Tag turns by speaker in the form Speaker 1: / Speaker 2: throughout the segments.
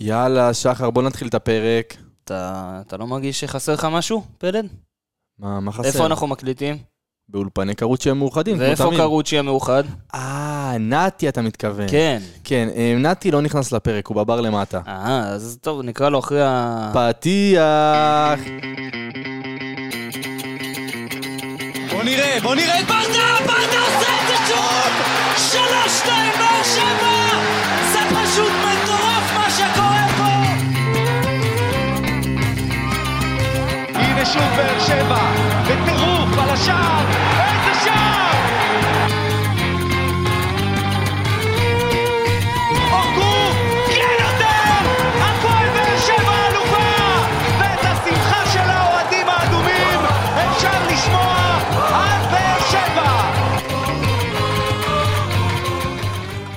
Speaker 1: יאללה, שחר, בוא נתחיל את הפרק.
Speaker 2: אתה, אתה לא מרגיש שחסר לך משהו, פלד?
Speaker 1: מה, מה חסר?
Speaker 2: איפה אנחנו מקליטים?
Speaker 1: באולפני קרוצ'י המאוחדים, כמו
Speaker 2: ואיפה
Speaker 1: תמיד.
Speaker 2: קרוצ'י המאוחד?
Speaker 1: אה, נתי אתה מתכוון.
Speaker 2: כן.
Speaker 1: כן, אה, נתי לא נכנס לפרק, הוא בבר למטה.
Speaker 2: אה, אז טוב, נקרא לו אחרי ה...
Speaker 1: פתיח!
Speaker 3: בוא נראה, בוא נראה את ברדה, ברדה עושה את זה שוב! שלוש, שתיים, הנה שוב באר שבע, בטירוף על השער, איזה שער!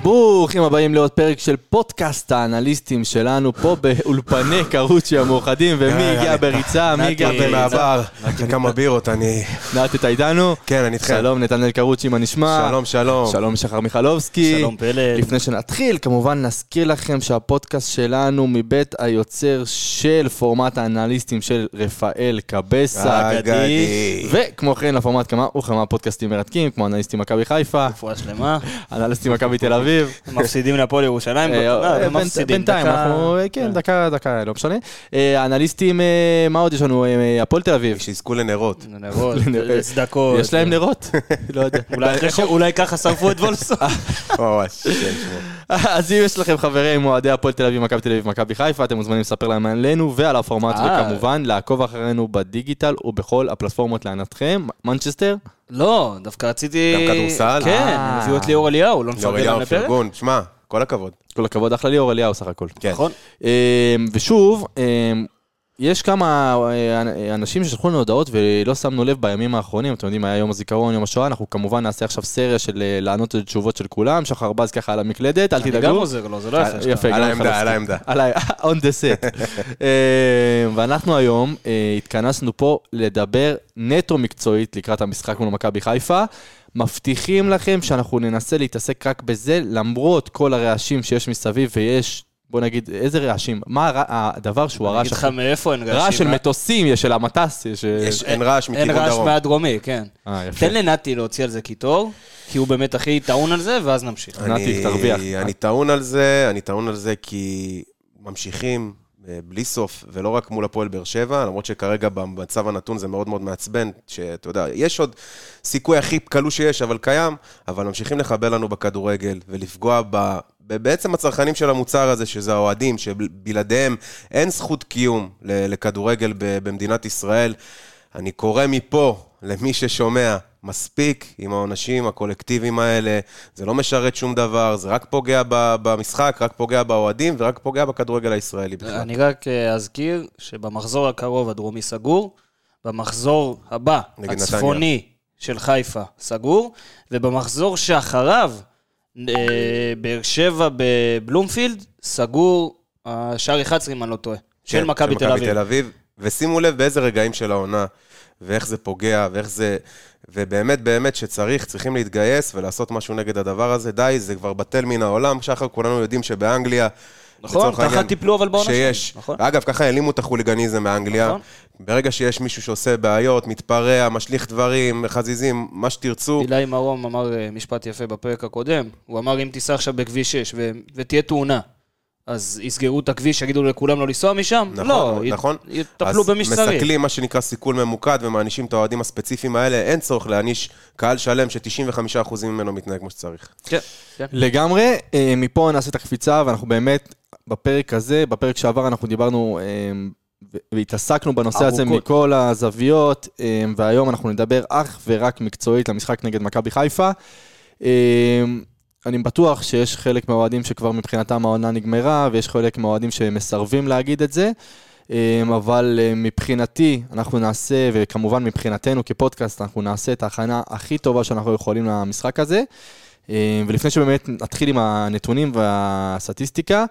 Speaker 1: ברוכים הבאים לעוד פרק של פודקאסט האנליסטים שלנו פה באולפני קרוצ'י המאוחדים, ומי הגיע בריצה, מי הגיע
Speaker 2: נתי
Speaker 1: בריצה.
Speaker 4: מהבר, כמה בירות, אני...
Speaker 1: נתי, אתה איתנו?
Speaker 4: כן, אני איתכם.
Speaker 1: שלום, נתנאל קרוצ'י, מה נשמע?
Speaker 4: שלום, שלום.
Speaker 1: שלום, שחר מיכלובסקי.
Speaker 2: שלום, פלד.
Speaker 1: לפני שנתחיל, כמובן נזכיר לכם שהפודקאסט שלנו מבית היוצר של פורמט האנליסטים של רפאל קבסה.
Speaker 4: אגדי.
Speaker 1: וכמו כן לפורמט כמה וכמה פודקאסטים מרתקים, כמו אנליסטים מכבי חיפה,
Speaker 2: רפואה שלמה.
Speaker 1: אנליסטים מכבי תל אביב.
Speaker 2: הם מפסידים להפועל ירושלים.
Speaker 1: אה,
Speaker 2: לא,
Speaker 1: אה. בינתיים, אנחנו, אה, כן, דקה, דקה, לא משנה. אנליסטים, מה עוד יש לנו? הפועל תל אביב.
Speaker 4: שיזכו לנרות.
Speaker 2: נרות,
Speaker 1: לנרות.
Speaker 2: צדקות.
Speaker 1: יש להם נרות? לא יודע.
Speaker 2: אולי ככה שרפו את
Speaker 4: שמור.
Speaker 1: אז אם יש לכם חברים אוהדי הפועל תל אביב, מכבי תל אביב, מכבי חיפה, אתם מוזמנים לספר להם עלינו ועל הפורמט. וכמובן לעקוב אחרינו בדיגיטל ובכל הפלטפורמות לענתכם. מנצ'סטר?
Speaker 2: לא, דווקא רציתי...
Speaker 4: גם כדורסל?
Speaker 2: כן,
Speaker 1: אה.
Speaker 2: הם הביאו את ליאור אליהו, לא מפרגן להם לפרק?
Speaker 4: פרגון, שמע, כל הכבוד.
Speaker 1: כל הכבוד, אחלה ליאור אליהו סך הכל.
Speaker 4: כן.
Speaker 2: נכון?
Speaker 1: אה, ושוב, אה, יש כמה אה, אנשים ששלחו לנו הודעות ולא שמנו לב בימים האחרונים, אתם יודעים, היה יום הזיכרון, יום השואה, אנחנו כמובן נעשה עכשיו סריה של אה, לענות על תשובות של כולם, שחר בז ככה על המקלדת, אל
Speaker 2: אני
Speaker 1: תדאגו.
Speaker 2: גם עוזר לו, זה לא יפה.
Speaker 1: יפה,
Speaker 4: על העמדה. על העמדה.
Speaker 1: על ה- on the set. אה, ואנחנו היום אה, התכנסנו פה לדבר נטו מקצועית לקראת המשחק מול מכבי חיפה. מבטיחים לכם שאנחנו ננסה להתעסק רק בזה, למרות כל הרעשים שיש מסביב, ויש, בוא נגיד, איזה רעשים? מה הרע- הדבר שהוא
Speaker 2: אני
Speaker 1: הרעש
Speaker 2: אגיד לך. מאיפה אין רעשים.
Speaker 1: רעש של
Speaker 2: אה?
Speaker 1: מטוסים, יש של המטס, יש...
Speaker 4: יש- אין רעש
Speaker 2: אין
Speaker 4: מכיוון
Speaker 2: רעש
Speaker 4: דרום.
Speaker 2: מהדרומי, כן.
Speaker 1: אה, יפה.
Speaker 2: תן לנתי להוציא על זה קיטור, כי הוא באמת הכי טעון על זה, ואז נמשיך.
Speaker 1: נתי,
Speaker 4: אני-
Speaker 1: תרוויח.
Speaker 4: אני טעון על זה, אני טעון על זה כי ממשיכים אה, בלי סוף, ולא רק מול הפועל באר שבע, למרות שכרגע במצב הנתון זה מאוד מאוד מעצבן, שאתה יודע, יש עוד סיכוי הכי קלוש שיש, אבל קיים, אבל ממשיכים לחבל לנו בכדורגל ולפגוע ב... בעצם הצרכנים של המוצר הזה, שזה האוהדים, שבלעדיהם אין זכות קיום לכדורגל במדינת ישראל. אני קורא מפה למי ששומע, מספיק עם העונשים הקולקטיביים האלה, זה לא משרת שום דבר, זה רק פוגע במשחק, רק פוגע באוהדים ורק פוגע בכדורגל הישראלי בכלל.
Speaker 2: אני רק אה, אזכיר שבמחזור הקרוב הדרומי סגור, במחזור הבא, הצפוני של חיפה סגור, ובמחזור שאחריו, אה, באר שבע בבלומפילד, סגור אה, שער 11 אם אני לא טועה, של
Speaker 4: כן,
Speaker 2: מכבי תל אביב.
Speaker 4: תל אביב. ושימו לב באיזה רגעים של העונה, ואיך זה פוגע, ואיך זה... ובאמת, באמת שצריך, צריכים להתגייס ולעשות משהו נגד הדבר הזה. די, זה כבר בטל מן העולם. שחר, כולנו יודעים שבאנגליה...
Speaker 2: נכון, ככה טיפלו אבל בעונה
Speaker 4: שיש.
Speaker 2: נכון.
Speaker 4: אגב, ככה העלימו את החוליגניזם באנגליה.
Speaker 2: נכון.
Speaker 4: ברגע שיש מישהו שעושה בעיות, מתפרע, משליך דברים, חזיזים, מה שתרצו,
Speaker 2: אילי מרום אמר אה, משפט יפה בפרק הקודם, הוא אמר אם תיסע עכשיו בכביש 6 ו- ותהיה תאונה, אז יסגרו את הכביש, יגידו לכולם לא לנסוע משם?
Speaker 4: נכון,
Speaker 2: לא,
Speaker 4: נכון.
Speaker 2: יטפלו במי
Speaker 4: אז
Speaker 2: שצריך.
Speaker 4: מסכלים מה שנקרא סיכול ממוקד ומענישים את האוהדים הספציפיים האלה, אין צורך להעניש קהל שלם ש-95% ממנו מתנהג כמו שצריך.
Speaker 2: כן, כן.
Speaker 1: לגמרי, אה, מפה נעשה את הקפיצה, ואנחנו באמת, בפרק הזה, בפרק שעבר אנחנו דיברנו אה, והתעסקנו בנושא הזה
Speaker 2: ארוכות.
Speaker 1: מכל הזוויות, אה, והיום אנחנו נדבר אך ורק מקצועית למשחק נגד מכבי חיפה. אני בטוח שיש חלק מהאוהדים שכבר מבחינתם העונה נגמרה, ויש חלק מהאוהדים שמסרבים להגיד את זה. אה, אבל אה, מבחינתי, אנחנו נעשה, וכמובן מבחינתנו כפודקאסט, אנחנו נעשה את ההכנה הכי טובה שאנחנו יכולים למשחק הזה. אה, ולפני שבאמת נתחיל עם הנתונים והסטטיסטיקה,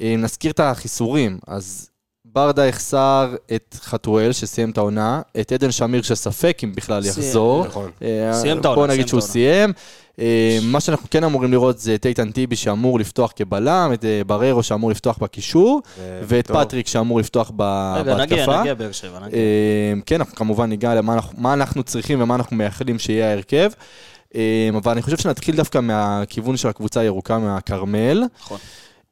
Speaker 1: אה, נזכיר את החיסורים. אז ברדה יחסר את חתואל, שסיים את העונה, את עדן שמיר, שספק אם בכלל
Speaker 2: סיים,
Speaker 1: יחזור.
Speaker 4: נכון.
Speaker 1: אה,
Speaker 2: סיים את העונה,
Speaker 1: בוא נגיד שהוא. סיים. אה, מה שאנחנו כן אמורים לראות זה את איתן טיבי שאמור לפתוח כבלם, את אה, בררו שאמור לפתוח בקישור, ואת
Speaker 4: טוב.
Speaker 1: פטריק שאמור לפתוח ב-
Speaker 2: רגע, נגיע,
Speaker 1: בהתקפה.
Speaker 2: נגיע באר שבע, נגיע.
Speaker 1: אה, כן, אנחנו כמובן ניגע למה אנחנו, מה אנחנו צריכים ומה אנחנו מייחלים שיהיה ההרכב. אה, אבל אני חושב שנתחיל דווקא מהכיוון של הקבוצה הירוקה מהכרמל.
Speaker 2: נכון.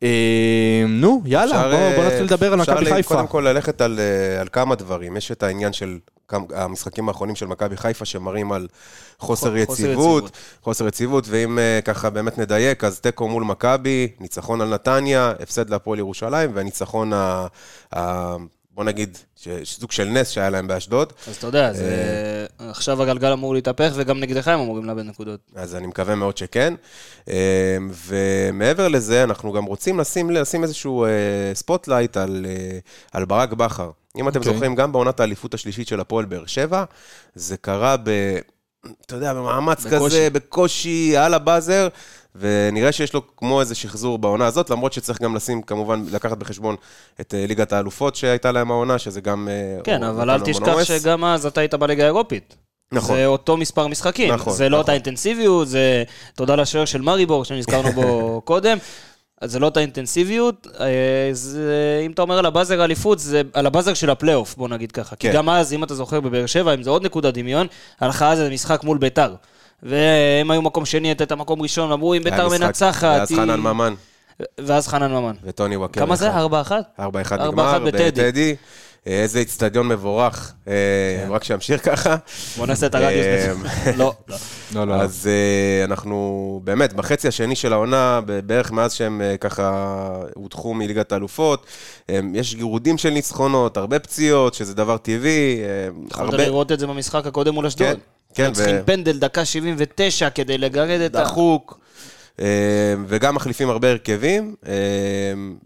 Speaker 1: אה, נו, יאללה,
Speaker 4: אפשר,
Speaker 1: בוא, בוא
Speaker 4: אה,
Speaker 1: נתחיל לדבר על
Speaker 4: אפשר
Speaker 1: מכבי חיפה.
Speaker 4: קודם כל ללכת על, אה, על כמה דברים. יש את העניין של המשחקים האחרונים של מכבי חיפה שמראים על חוסר יציבות. חוסר יציבות, ואם ככה באמת נדייק, אז תיקו מול מכבי, ניצחון על נתניה, הפסד להפועל ירושלים, והניצחון בוא נגיד, סוג של נס שהיה להם באשדוד.
Speaker 2: אז אתה יודע, זה- עכשיו הגלגל אמור להתהפך, וגם נגדך הם אמורים לאבד נקודות.
Speaker 4: אז אני מקווה מאוד שכן. אה, ומעבר לזה, אנחנו גם רוצים לשים, לשים איזשהו אה, spotlight על, אה, על ברק בכר. אם אתם
Speaker 1: אוקיי.
Speaker 4: זוכרים, גם בעונת האליפות השלישית של הפועל באר שבע, זה קרה ב... אתה יודע, במאמץ
Speaker 2: בקושי.
Speaker 4: כזה, בקושי, על ה buzzer, ונראה שיש לו כמו איזה שחזור בעונה הזאת, למרות שצריך גם לשים, כמובן, לקחת בחשבון את אה, ליגת האלופות שהייתה להם העונה, שזה גם... אה,
Speaker 2: כן, אבל אל תשכח
Speaker 4: מונומס.
Speaker 2: שגם אז אתה היית בליגה האירופית.
Speaker 4: נכון.
Speaker 2: זה אותו מספר משחקים.
Speaker 4: נכון,
Speaker 2: זה לא
Speaker 4: נכון.
Speaker 2: אותה אינטנסיביות, זה תודה לשוער של מריבור שנזכרנו בו קודם. אז זה לא אותה אינטנסיביות. אה, זה, אם אתה אומר על הבאזר אליפות, זה על הבאזר של הפלייאוף, בוא נגיד ככה. כי
Speaker 4: כן.
Speaker 2: גם אז, אם אתה זוכר בבאר שבע, אם זה עוד נקודת דמיון, הלכה אז משחק מול ביתר. והם היו מקום שני, אתה היית מקום ראשון, אמרו אם ביתר מנצחת,
Speaker 4: ואז
Speaker 2: היא-
Speaker 4: חנן ממן
Speaker 2: ואז חנן ממן.
Speaker 4: וטוני וואקר.
Speaker 2: כמה זה?
Speaker 4: אחד.
Speaker 2: ארבע אחת?
Speaker 4: 4-1
Speaker 2: 4-1
Speaker 4: נגמר,
Speaker 2: בטדי.
Speaker 4: בטדי. אה, איזה איצטדיון מבורך, אה, רק שימשיך ככה.
Speaker 2: בוא נעשה את הרדיוס.
Speaker 4: אה,
Speaker 2: לא, לא.
Speaker 1: לא, לא,
Speaker 4: אז אנחנו, באמת, בחצי השני של העונה, בערך מאז שהם ככה הודחו מליגת האלופות, יש גירודים של ניצחונות, הרבה פציעות, שזה דבר טבעי,
Speaker 2: יכולת. לראות את זה במשחק הקודם מול אשדוד.
Speaker 4: כן,
Speaker 2: היו צריכים
Speaker 4: ו-
Speaker 2: פנדל דקה 79 כדי לגרד את ה...
Speaker 4: דחוק, אה, וגם מחליפים הרבה הרכבים. אה,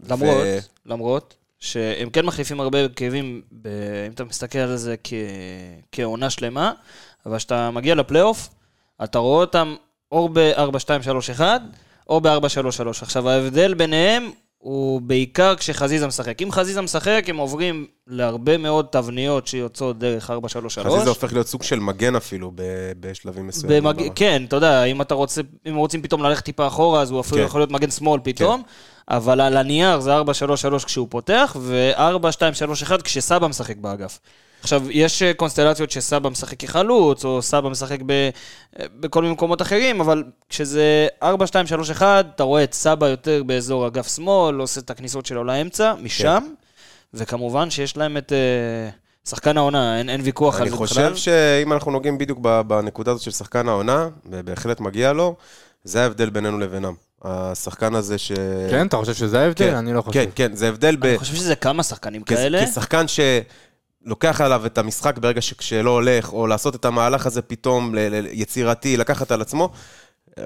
Speaker 2: למרות,
Speaker 4: ו-
Speaker 2: למרות, שהם כן מחליפים הרבה הרכבים, ב- אם אתה מסתכל על זה כ- כעונה שלמה, אבל כשאתה מגיע לפלייאוף, אתה רואה אותם או ב-4-2-3-1, או ב-4-3-3. עכשיו, ההבדל ביניהם הוא בעיקר כשחזיזה משחק. אם חזיזה משחק, הם עוברים להרבה מאוד תבניות שיוצאות דרך 4-3-3.
Speaker 4: חזיזה הופך להיות סוג של מגן אפילו ב- בשלבים מסוימים.
Speaker 2: במג... כן, אתה יודע, אם אתה רוצה, אם רוצים פתאום ללכת טיפה אחורה, אז הוא אפילו
Speaker 4: כן.
Speaker 2: יכול להיות מגן שמאל פתאום, אבל על הנייר זה 4-3-3 כשהוא פותח, ו-4-2-3-1 כשסבא משחק באגף. עכשיו, יש אה, קונסטלציות שסבא משחק כחלוץ, או סבא משחק ב, אה, בכל מיני מקומות אחרים, אבל כשזה 4-2-3-1, אתה רואה את סבא יותר באזור אגף שמאל, עושה את הכניסות שלו לאמצע, משם, וכמובן שיש להם את אה, שחקן העונה, אין, אין ויכוח על
Speaker 4: אני
Speaker 2: זה
Speaker 4: חושב שאם אנחנו נוגעים בדיוק ב- בנקודה הזאת של שחקן העונה, ובהחלט מגיע לו, זה ההבדל בינינו לבינם. השחקן הזה ש...
Speaker 1: כן, אתה חושב שזה ההבדל?
Speaker 4: כן,
Speaker 1: אני לא חושב.
Speaker 4: כן, כן, זה הבדל ב...
Speaker 2: אני חושב שזה כמה שחקנים
Speaker 4: כ-
Speaker 2: כאלה.
Speaker 4: כשחקן שלוקח עליו את המשחק ברגע ש- שלא הולך, או לעשות את המהלך הזה פתאום יצירתי, לקחת על עצמו,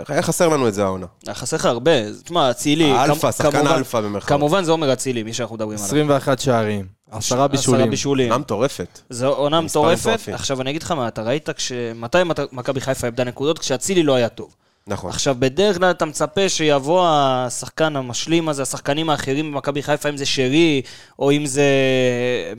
Speaker 4: היה חסר לנו את זה העונה.
Speaker 2: היה חסר לך הרבה. תשמע, אצילי...
Speaker 4: האלפא, שחקן
Speaker 2: כמובן-
Speaker 4: האלפא במרכאות.
Speaker 2: כמובן זה עומר אצילי, מי שאנחנו מדברים עליו.
Speaker 1: 21 שערים, עשרה
Speaker 2: עשרה
Speaker 1: בישולים.
Speaker 2: בישולים.
Speaker 4: עונה מטורפת.
Speaker 2: זו עונה מטורפת. עכשיו אני אגיד לך מה, אתה ראית כש... מתי מת- מכבי חיפה איבדה נקודות? כשאצילי לא היה טוב.
Speaker 4: נכון.
Speaker 2: עכשיו, בדרך כלל אתה מצפה שיבוא השחקן המשלים הזה, השחקנים האחרים במכבי חיפה, אם זה שרי, או אם זה...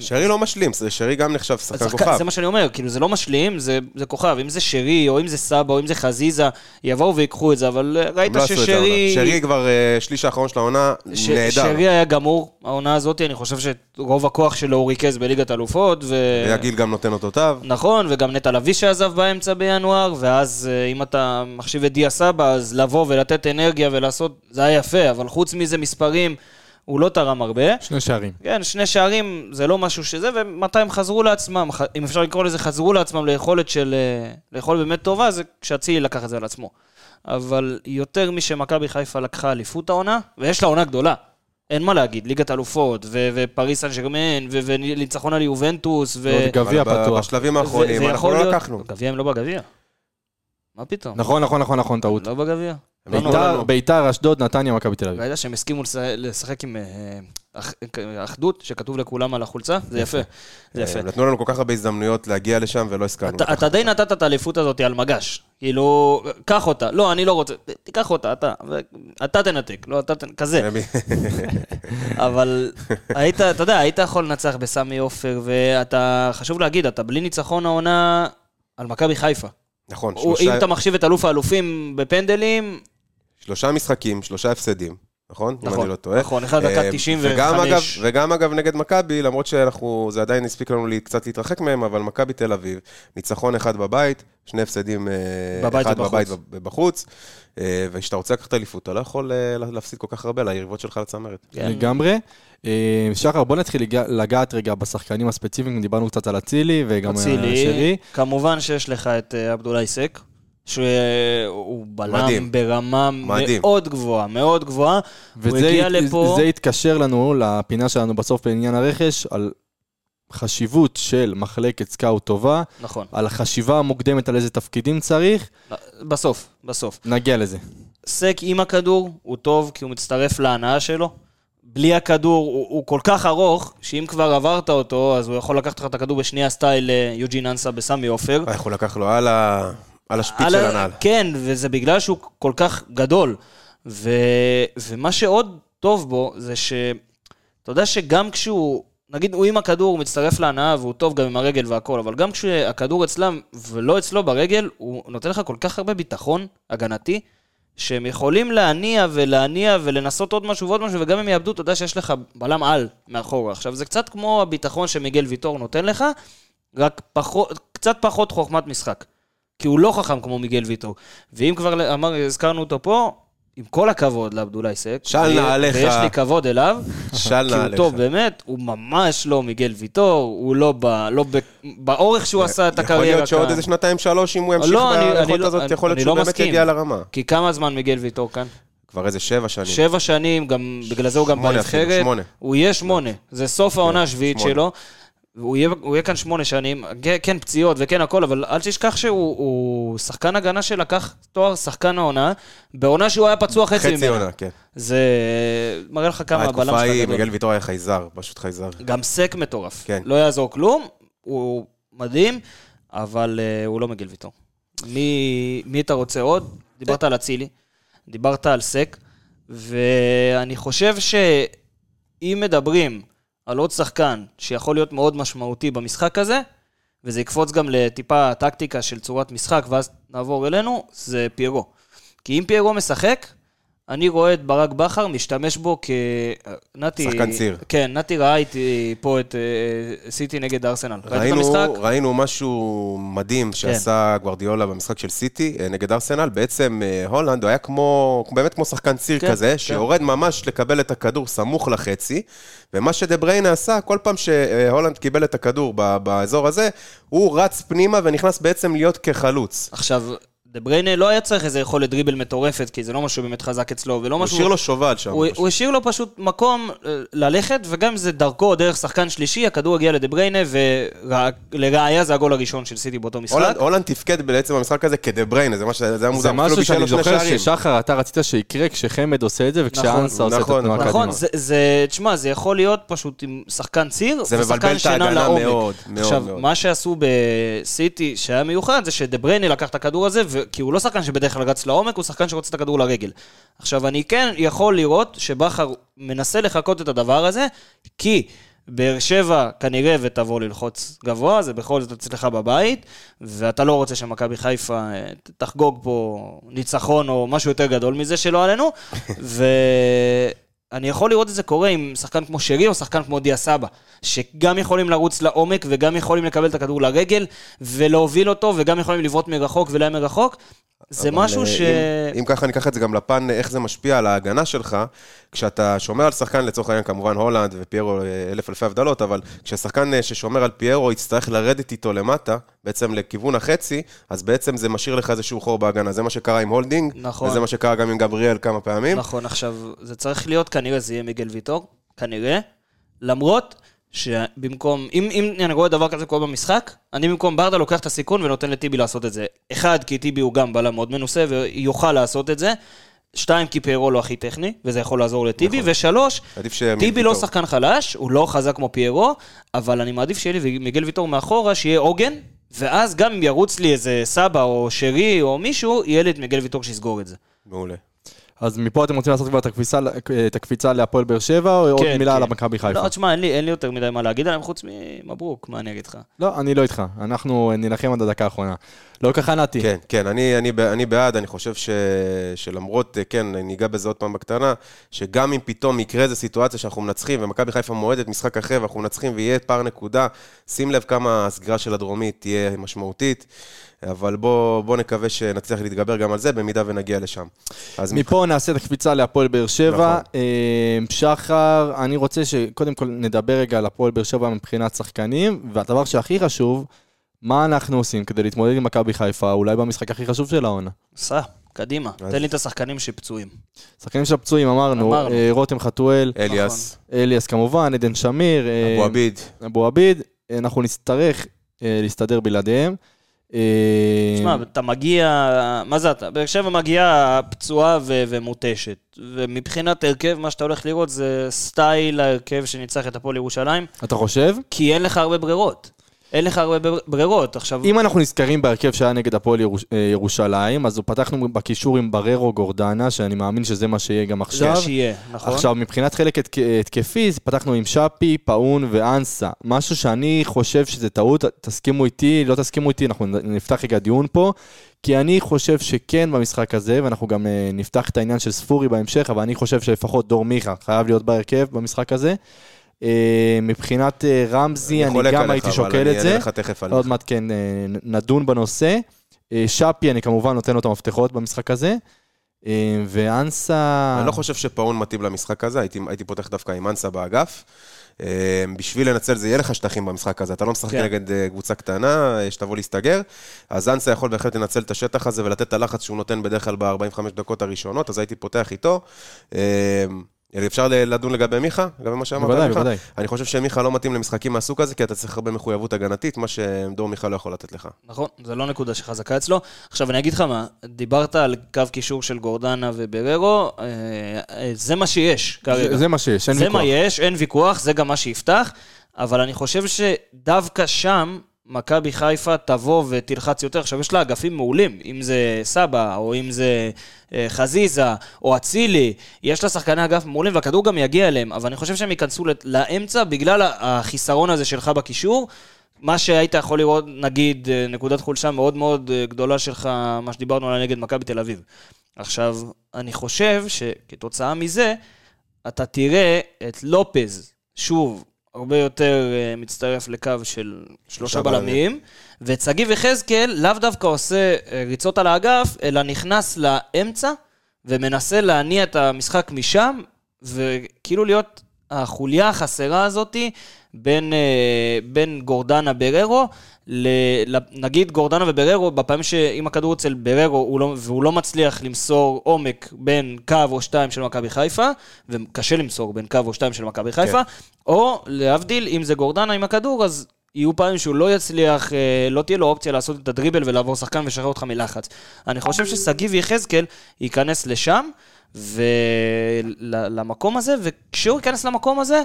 Speaker 4: שרי לא משלים, זה- שרי גם נחשב שחקן
Speaker 2: השחקן-
Speaker 4: כוכב.
Speaker 2: זה מה שאני אומר, כאילו זה לא משלים, זה, זה כוכב. אם זה שרי, או אם זה סבא, או אם זה חזיזה, יבואו ויקחו את זה, אבל אה, ראית
Speaker 4: לא
Speaker 2: ששרי...
Speaker 4: שרי כבר אה, שליש האחרון של העונה,
Speaker 2: ש-
Speaker 4: נהדר.
Speaker 2: שרי היה גמור, העונה הזאת, אני חושב שרוב הכוח שלו הוא ריכז בליגת אלופות, ו...
Speaker 4: והגיל גם נותן אותותיו.
Speaker 2: נכון, וגם נטע לביא שעזב באמצע בינואר, ואז אה, אם אתה מחשיב את דיה סבא, אז לבוא ולתת אנרגיה ולעשות, זה היה יפה, אבל חוץ מזה מספרים, הוא לא תרם הרבה.
Speaker 1: שני שערים.
Speaker 2: כן, שני שערים זה לא משהו שזה, ומתי הם חזרו לעצמם, אם אפשר לקרוא לזה, חזרו לעצמם ליכולת של, אה, ליכולת באמת טובה, זה כשאצילי לקח את זה על עצמו. אבל יותר משמכבי חיפה לקחה אליפות העונה, ויש לה עונה גדולה. אין מה להגיד, ליגת אלופות, ו- ופריס סן ג'רמן, ו- וניצחון על יובנטוס, ו...
Speaker 1: גביע פתוח.
Speaker 4: בשלבים האחרונים
Speaker 2: ו-
Speaker 4: אנחנו לא לקחנו.
Speaker 2: גביע הם לא בגביע. מה פתאום?
Speaker 1: נכון, נכון, נכון, נכון, טעות.
Speaker 2: לא בגביע.
Speaker 4: נתנו
Speaker 1: ביתר, אשדוד, נתניה, מכבי תל אביב.
Speaker 2: ראית שהם הסכימו לש- לשחק עם אה, אח- אחדות, שכתוב לכולם על החולצה? זה יפה. זה יפה.
Speaker 4: הם נתנו לנו כל כך הרבה הזדמנויות להגיע לשם ולא הסכמנו.
Speaker 2: אתה, אתה די נתת את האליפות הזאת על מגש. כאילו, קח אותה. לא, אני לא רוצה. תיקח אותה, אתה. אתה תנתק, לא, אתה תנ... כזה. אבל היית, אתה יודע, היית יכול לנצח בסמי עופר, ואתה, חשוב להגיד, אתה בלי ניצחון העונה על מכבי חיפה.
Speaker 4: נכון,
Speaker 2: הוא-
Speaker 4: שלושה-
Speaker 2: אם אתה מחשיב את אלוף האלופים בפנדלים,
Speaker 4: שלושה משחקים, שלושה הפסדים, נכון? אם
Speaker 2: נכון,
Speaker 4: אני לא טועה.
Speaker 2: נכון, אחד דקה
Speaker 4: אה,
Speaker 2: 95.
Speaker 4: וגם אגב, וגם אגב נגד מכבי, למרות שאנחנו, זה עדיין הספיק לנו לי קצת להתרחק מהם, אבל מכבי תל אביב, ניצחון אחד בבית, שני הפסדים, אה,
Speaker 2: בבית
Speaker 4: אחד
Speaker 2: ובחוץ.
Speaker 4: בבית ובחוץ, אה, וכשאתה רוצה לקחת אליפות, אתה לא יכול אה, להפסיד כל כך הרבה ליריבות שלך לצמרת.
Speaker 2: כן.
Speaker 1: לגמרי. אה, שחר, בוא נתחיל לגע- לגעת רגע בשחקנים הספציפיים, דיברנו קצת על אצילי וגם על
Speaker 2: אצילי,
Speaker 1: שרי.
Speaker 2: כמובן שיש לך את אה, עבדולאי סק, שהוא בלם
Speaker 4: מדהים.
Speaker 2: ברמה
Speaker 4: מדהים.
Speaker 2: מאוד גבוהה, מאוד גבוהה. הוא
Speaker 1: וזה
Speaker 2: הגיע לפה...
Speaker 1: זה התקשר לנו לפינה שלנו בסוף בעניין הרכש, על חשיבות של מחלקת scout טובה,
Speaker 2: נכון,
Speaker 1: על החשיבה המוקדמת על איזה תפקידים צריך,
Speaker 2: בסוף, בסוף.
Speaker 1: נגיע לזה.
Speaker 2: סק עם הכדור הוא טוב כי הוא מצטרף להנאה שלו. בלי הכדור הוא, הוא כל כך ארוך, שאם כבר עברת אותו, אז הוא יכול לקחת לך את הכדור בשנייה style אה, יוג'ין אנסה בסמי עופר.
Speaker 4: איך הוא לקח לו על ה- על השפיץ
Speaker 2: על
Speaker 4: של הנעל.
Speaker 2: כן, וזה בגלל שהוא כל כך גדול. ו... ומה שעוד טוב בו, זה ש... אתה יודע שגם כשהוא... נגיד הוא עם הכדור, הוא מצטרף להנאה והוא טוב גם עם הרגל והכל, אבל גם כשהכדור אצלם ולא אצלו ברגל, הוא נותן לך כל כך הרבה ביטחון הגנתי, שהם יכולים להניע ולהניע ולנסות עוד משהו ועוד משהו, וגם אם יאבדו, אתה יודע שיש לך בלם על מאחורה. עכשיו, זה קצת כמו הביטחון שמיגל ויטור נותן לך, רק פחות, קצת פחות חוכמת משחק. כי הוא לא חכם כמו מיגל ויטור. ואם כבר אמר, הזכרנו אותו פה, עם כל הכבוד לעבדולאי סק,
Speaker 4: של נעליך.
Speaker 2: ויש לי כבוד אליו,
Speaker 4: של
Speaker 2: כי הוא
Speaker 4: נעליך.
Speaker 2: טוב באמת, הוא ממש לא מיגל ויטור, הוא לא, ב, לא ב, באורך שהוא עשה את הקריירה
Speaker 4: יכול להיות שעוד
Speaker 2: כאן.
Speaker 4: איזה שנתיים שלוש, אם הוא ימשיך
Speaker 2: לא,
Speaker 4: ביכולת
Speaker 2: לא-
Speaker 4: הזאת,
Speaker 2: אני-
Speaker 4: יכול להיות שהוא
Speaker 2: לא
Speaker 4: באמת. יגיע לרמה.
Speaker 2: כי כמה זמן מיגל ויטור כאן?
Speaker 4: כבר איזה שבע שנים.
Speaker 2: שבע שנים, גם בגלל זה הוא גם
Speaker 4: שמונה אפילו,
Speaker 2: בנבחרת.
Speaker 4: שמונה.
Speaker 2: הוא יהיה שמונה, זה סוף העונה השביעית
Speaker 4: שמונה.
Speaker 2: שלו. הוא יהיה, הוא יהיה כאן שמונה שנים, כן- פציעות וכן הכל, אבל אל תשכח שהוא הוא שחקן הגנה שלקח תואר שחקן העונה, בעונה שהוא היה פצוע חצי ממנה.
Speaker 4: חצי עונה, כן.
Speaker 2: זה מראה לך כמה הבלם
Speaker 4: התקופה היא,
Speaker 2: שלך גדול.
Speaker 4: מיגל ויטור היה חייזר, פשוט חייזר.
Speaker 2: גם סק מטורף.
Speaker 4: כן.
Speaker 2: לא יעזור כלום, הוא מדהים, אבל uh, הוא לא מגיל ויטור. מי, מי אתה רוצה עוד? דיברת על אצילי, דיברת על סק, ואני חושב שאם מדברים על עוד שחקן שיכול להיות מאוד משמעותי במשחק הזה, וזה יקפוץ גם לטיפה טקטיקה של צורת משחק, ואז נעבור אלינו, זה פיירו. כי אם פיירו משחק, אני רואה את ברק בכר משתמש בו כ... נתי...
Speaker 4: שחקן ציר.
Speaker 2: כן, נתי ראה איתי פה את אה, סיטי נגד ארסנל.
Speaker 4: ראינו? ראינו משהו מדהים שעשה גוורדיולה במשחק של סיטי אה, נגד ארסנל. בעצם אה, הולנד הוא היה כמו, באמת כמו שחקן ציר
Speaker 2: כן,
Speaker 4: כזה,
Speaker 2: כן.
Speaker 4: שיורד ממש לקבל את הכדור סמוך לחצי, ומה שדה בריינה עשה, כל פעם שהולנד קיבל את הכדור באזור הזה, הוא רץ פנימה ונכנס בעצם להיות כחלוץ.
Speaker 2: עכשיו, דה בריינה לא היה צריך איזה יכולת דריבל מטורפת, כי זה לא משהו באמת חזק אצלו, ולא
Speaker 4: הוא
Speaker 2: משהו...
Speaker 4: השאיר לו שובל שם.
Speaker 2: הוא. הוא השאיר לו פשוט מקום אה, ללכת, וגם אם זה דרכו או דרך שחקן שלישי, הכדור הגיע לדה בריינה, ולראיה זה הגול הראשון של סיטי באותו משחק.
Speaker 4: הולנד, הולנד תפקד בעצם במשחק הזה כדה בריינה, זה, ש- זה היה מוזר.
Speaker 1: זה משהו שאני זוכר. ששחר, אתה רצית שיקרה כשחמד עושה את זה וכשאנסה עושה את
Speaker 4: נכון,
Speaker 1: התנועה
Speaker 4: נכון.
Speaker 1: קדימה.
Speaker 2: נכון, זה, זה, תשמע, זה יכול להיות פשוט עם שחקן ציר,
Speaker 4: זה מבלבל
Speaker 2: ושחקן
Speaker 4: את ההגנה
Speaker 2: לעומק.
Speaker 4: מאוד, מאוד,
Speaker 2: עכשיו,
Speaker 4: מאוד.
Speaker 2: מה שעשו בסיטי, שהיה מיוחד, זה שדה בריינה לקח את הכדור הזה, ו... כי הוא לא שחקן שבדרך כלל רץ לעומק, הוא שחקן שרוצה את הכדור לרגל. עכשיו, אני כן יכול לראות שבכר מנסה לחקות את הדבר הזה, כי... באר שבע כנראה ותבוא ללחוץ גבוה, זה בכל זאת אצלך בבית, ואתה לא רוצה שמכבי חיפה אה, תחגוג פה ניצחון או משהו יותר גדול מזה שלא עלינו, ואני יכול לראות את זה קורה עם שחקן כמו שרי או שחקן כמו דיה סבא, שגם יכולים לרוץ לעומק וגם יכולים לקבל את הכדור לרגל ולהוביל אותו וגם יכולים לבעוט מרחוק ולהם מרחוק. זה משהו
Speaker 4: אה,
Speaker 2: ש...
Speaker 4: אם, אם ככה ניקח את זה גם לפן, איך זה משפיע על ההגנה שלך, כשאתה שומר על שחקן, לצורך העניין כמובן הולאנד ופיירו אה, אלף אלפי הבדלות, אבל כששחקן אה, ששומר על פיירו יצטרך לרדת איתו למטה, בעצם לכיוון החצי, אז בעצם זה משאיר לך איזשהו חור בהגנה. זה מה שקרה עם הולדינג,
Speaker 2: נכון.
Speaker 4: וזה מה שקרה גם עם גבריאל כמה פעמים.
Speaker 2: נכון, עכשיו, זה צריך להיות, כנראה זה יהיה מיגל ויטור, כנראה, למרות שבמקום, אם, אם אני רואה דבר כזה קורה במשחק, אני במקום ברדה לוקח את הסיכון ונותן לטיבי לעשות את זה. אחד, כי טיבי הוא גם בלם מאוד מנוסה ויוכל לעשות את זה. שתיים, כי פיירו לא הכי טכני, וזה יכול לעזור לטיבי.
Speaker 4: נכון.
Speaker 2: ושלוש, טיבי לא. שחקן חלש, הוא לא חזק כמו פיירו, אבל אני מעדיף שיהיה לי מיגל ויטור מאחורה, שיהיה עוגן, ואז גם אם ירוץ לי איזה סבא או שרי או מישהו, יהיה לי את מיגל ויטור שיסגור את זה.
Speaker 4: מעולה.
Speaker 1: אז מפה אתם רוצים לעשות כבר את הקפיצה, את הקפיצה להפועל באר שבע, או עוד
Speaker 2: כן,
Speaker 1: מילה
Speaker 2: כן.
Speaker 1: על המכבי חיפה?
Speaker 2: לא, תשמע, אין לי, אין לי יותר מדי מה להגיד עליהם, חוץ ממברוק, מה אני אגיד לך?
Speaker 1: לא, אני לא איתך. אנחנו נילחם עד הדקה האחרונה. לא ככה נתי.
Speaker 4: כן, כן, אני, אני, אני בעד, אני חושב ש, שלמרות, אה, כן, ניגע בזה עוד פעם בקטנה, שגם אם פתאום יקרה איזו סיטואציה שאנחנו מנצחים, ומכבי חיפה מועדת משחק אחר ואנחנו מנצחים ויהיה פער נקודה, שים לב כמה הסגירה של הדרומית תהיה משמעותית, אבל בוא, בוא נקווה שנצליח להתגבר גם על זה, במידה ונגיע לשם. אז
Speaker 1: מפה נעשה את הקפיצה להפועל באר שבע.
Speaker 4: נכון.
Speaker 1: אה, שחר, אני רוצה שקודם כל נדבר רגע על הפועל באר שבע מבחינת שחקנים, והדבר שהכי חשוב, מה אנחנו עושים כדי להתמודד עם מכבי חיפה, אולי במשחק הכי חשוב של העונה.
Speaker 2: סע, קדימה.
Speaker 4: אז-
Speaker 2: תן לי את השחקנים שפצועים.
Speaker 1: שחקנים של הפצועים, אמרנו,
Speaker 2: אמרנו.
Speaker 1: אה, רותם חתואל,
Speaker 4: אליאס,
Speaker 1: אליאס כמובן, עדן שמיר, אה,
Speaker 4: אבו עביד,
Speaker 1: אבו עביד, אנחנו נצטרך להסתדר בלעדיהם. אה,
Speaker 2: תשמע, אתה מגיע, מה זה אתה? באר שבע מגיעה פצועה ו- ומותשת. ומבחינת הרכב, מה שאתה הולך לראות זה סטייל ההרכב שניצח את הפועל ירושלים,
Speaker 1: אתה חושב?
Speaker 2: כי אין לך הרבה ברירות. אין לך הרבה בר- ברירות. עכשיו,
Speaker 1: אם אנחנו נזכרים בהרכב שהיה נגד הפועל ירוש- אה, ירושלים, אז פתחנו בקישור עם בררו גורדנה, שאני מאמין שזה מה שיהיה גם
Speaker 2: זה
Speaker 1: עכשיו.
Speaker 2: שיהיה, נכון?
Speaker 1: עכשיו, מבחינת חלק התק- התקפי, פתחנו עם שפי, פאון ואנסה. משהו שאני חושב שזה טעות, תסכימו איתי, לא תסכימו איתי, אנחנו נפתח רגע דיון פה, כי אני חושב שכן במשחק הזה, ואנחנו גם אה, נפתח את העניין של ספורי בהמשך, אבל אני חושב שלפחות דור מיכה חייב להיות בהרכב במשחק הזה. אה, מבחינת אה, רמזי, אני
Speaker 4: חולק
Speaker 1: גם
Speaker 4: עליך,
Speaker 1: הייתי
Speaker 4: אבל
Speaker 1: שוקל
Speaker 4: אני
Speaker 1: את
Speaker 4: אענה
Speaker 1: זה.
Speaker 4: לך תכף על
Speaker 1: עוד
Speaker 4: זה.
Speaker 1: מעט כן אה, נדון בנושא. שפי, אני כמובן נותן לו את המפתחות במשחק הזה. ואנסה...
Speaker 4: אני לא חושב שפאון מתאים למשחק הזה, הייתי, הייתי פותח דווקא עם אנסה באגף. בשביל לנצל זה, יהיה לך שטחים במשחק הזה, אתה לא משחק
Speaker 2: כן.
Speaker 4: נגד קבוצה קטנה, שתבוא להסתגר, אז אנסה יכול בהחלט לנצל את השטח הזה ולתת את הלחץ שהוא נותן בדרך כלל ב-45 דקות הראשונות, אז הייתי פותח איתו. אפשר לדון לגבי מיכה? לגבי מה שאמרת על
Speaker 1: בוודאי,
Speaker 4: מיכה?
Speaker 1: בוודאי.
Speaker 4: אני חושב שמיכה לא מתאים למשחקים מהסוג הזה, כי אתה צריך הרבה מחויבות הגנתית, מה שדור מיכה לא יכול לתת לך.
Speaker 2: נכון, זה לא נקודה שחזקה אצלו. עכשיו, אני אגיד לך מה, דיברת על קו קישור של גורדנה ובררו, אה, אה, זה מה שיש כרגע.
Speaker 1: זה- זה מה שיש, אין
Speaker 2: זה
Speaker 1: ויכוח.
Speaker 2: מה יש, אין ויכוח, זה גם מה שיפתח, אבל אני חושב שדווקא שם, מכבי חיפה תבוא ותלחץ יותר. עכשיו, יש לה אגפים מעולים, אם זה סבא, או אם זה אה, חזיזה, או אצילי, יש לה שחקני אגף מעולים, והכדור גם יגיע אליהם, אבל אני חושב שהם ייכנסו לאמצע בגלל החיסרון הזה שלך בקישור. מה שהיית יכול לראות, נגיד, אה, נקודת חולשה מאוד מאוד אה, גדולה שלך, מה שדיברנו עליה נגד מכבי תל אביב. עכשיו, אני חושב שכתוצאה מזה, אתה תראה את לופז, שוב, הרבה יותר אה, מצטרף לקו של שלושה
Speaker 4: בלמים.
Speaker 2: שגיב יחזקאל לאו דווקא עושה אה, ריצות על האגף, אלא נכנס לאמצע ומנסה להניע את המשחק משם, וכאילו להיות החוליה החסרה הזאתי בין, אה, בין גורדנה בררו, נגיד גורדנה ובררו, בפעמים שאם הכדור אצל בררו הוא לא, והוא לא מצליח למסור עומק בין קו או שתיים של מכבי חיפה, וקשה למסור בין קו או שתיים של מכבי חיפה, או להבדיל, אם זה גורדנה עם הכדור, אז יהיו פעמים שהוא לא יצליח, אה, לא תהיה לו אופציה לעשות את הדריבל ולעבור שחקן ולשחרר אותך מלחץ. אני חושב ששגיב יחזקאל ייכנס לשם, ולמקום הזה, וכשהוא ייכנס למקום הזה,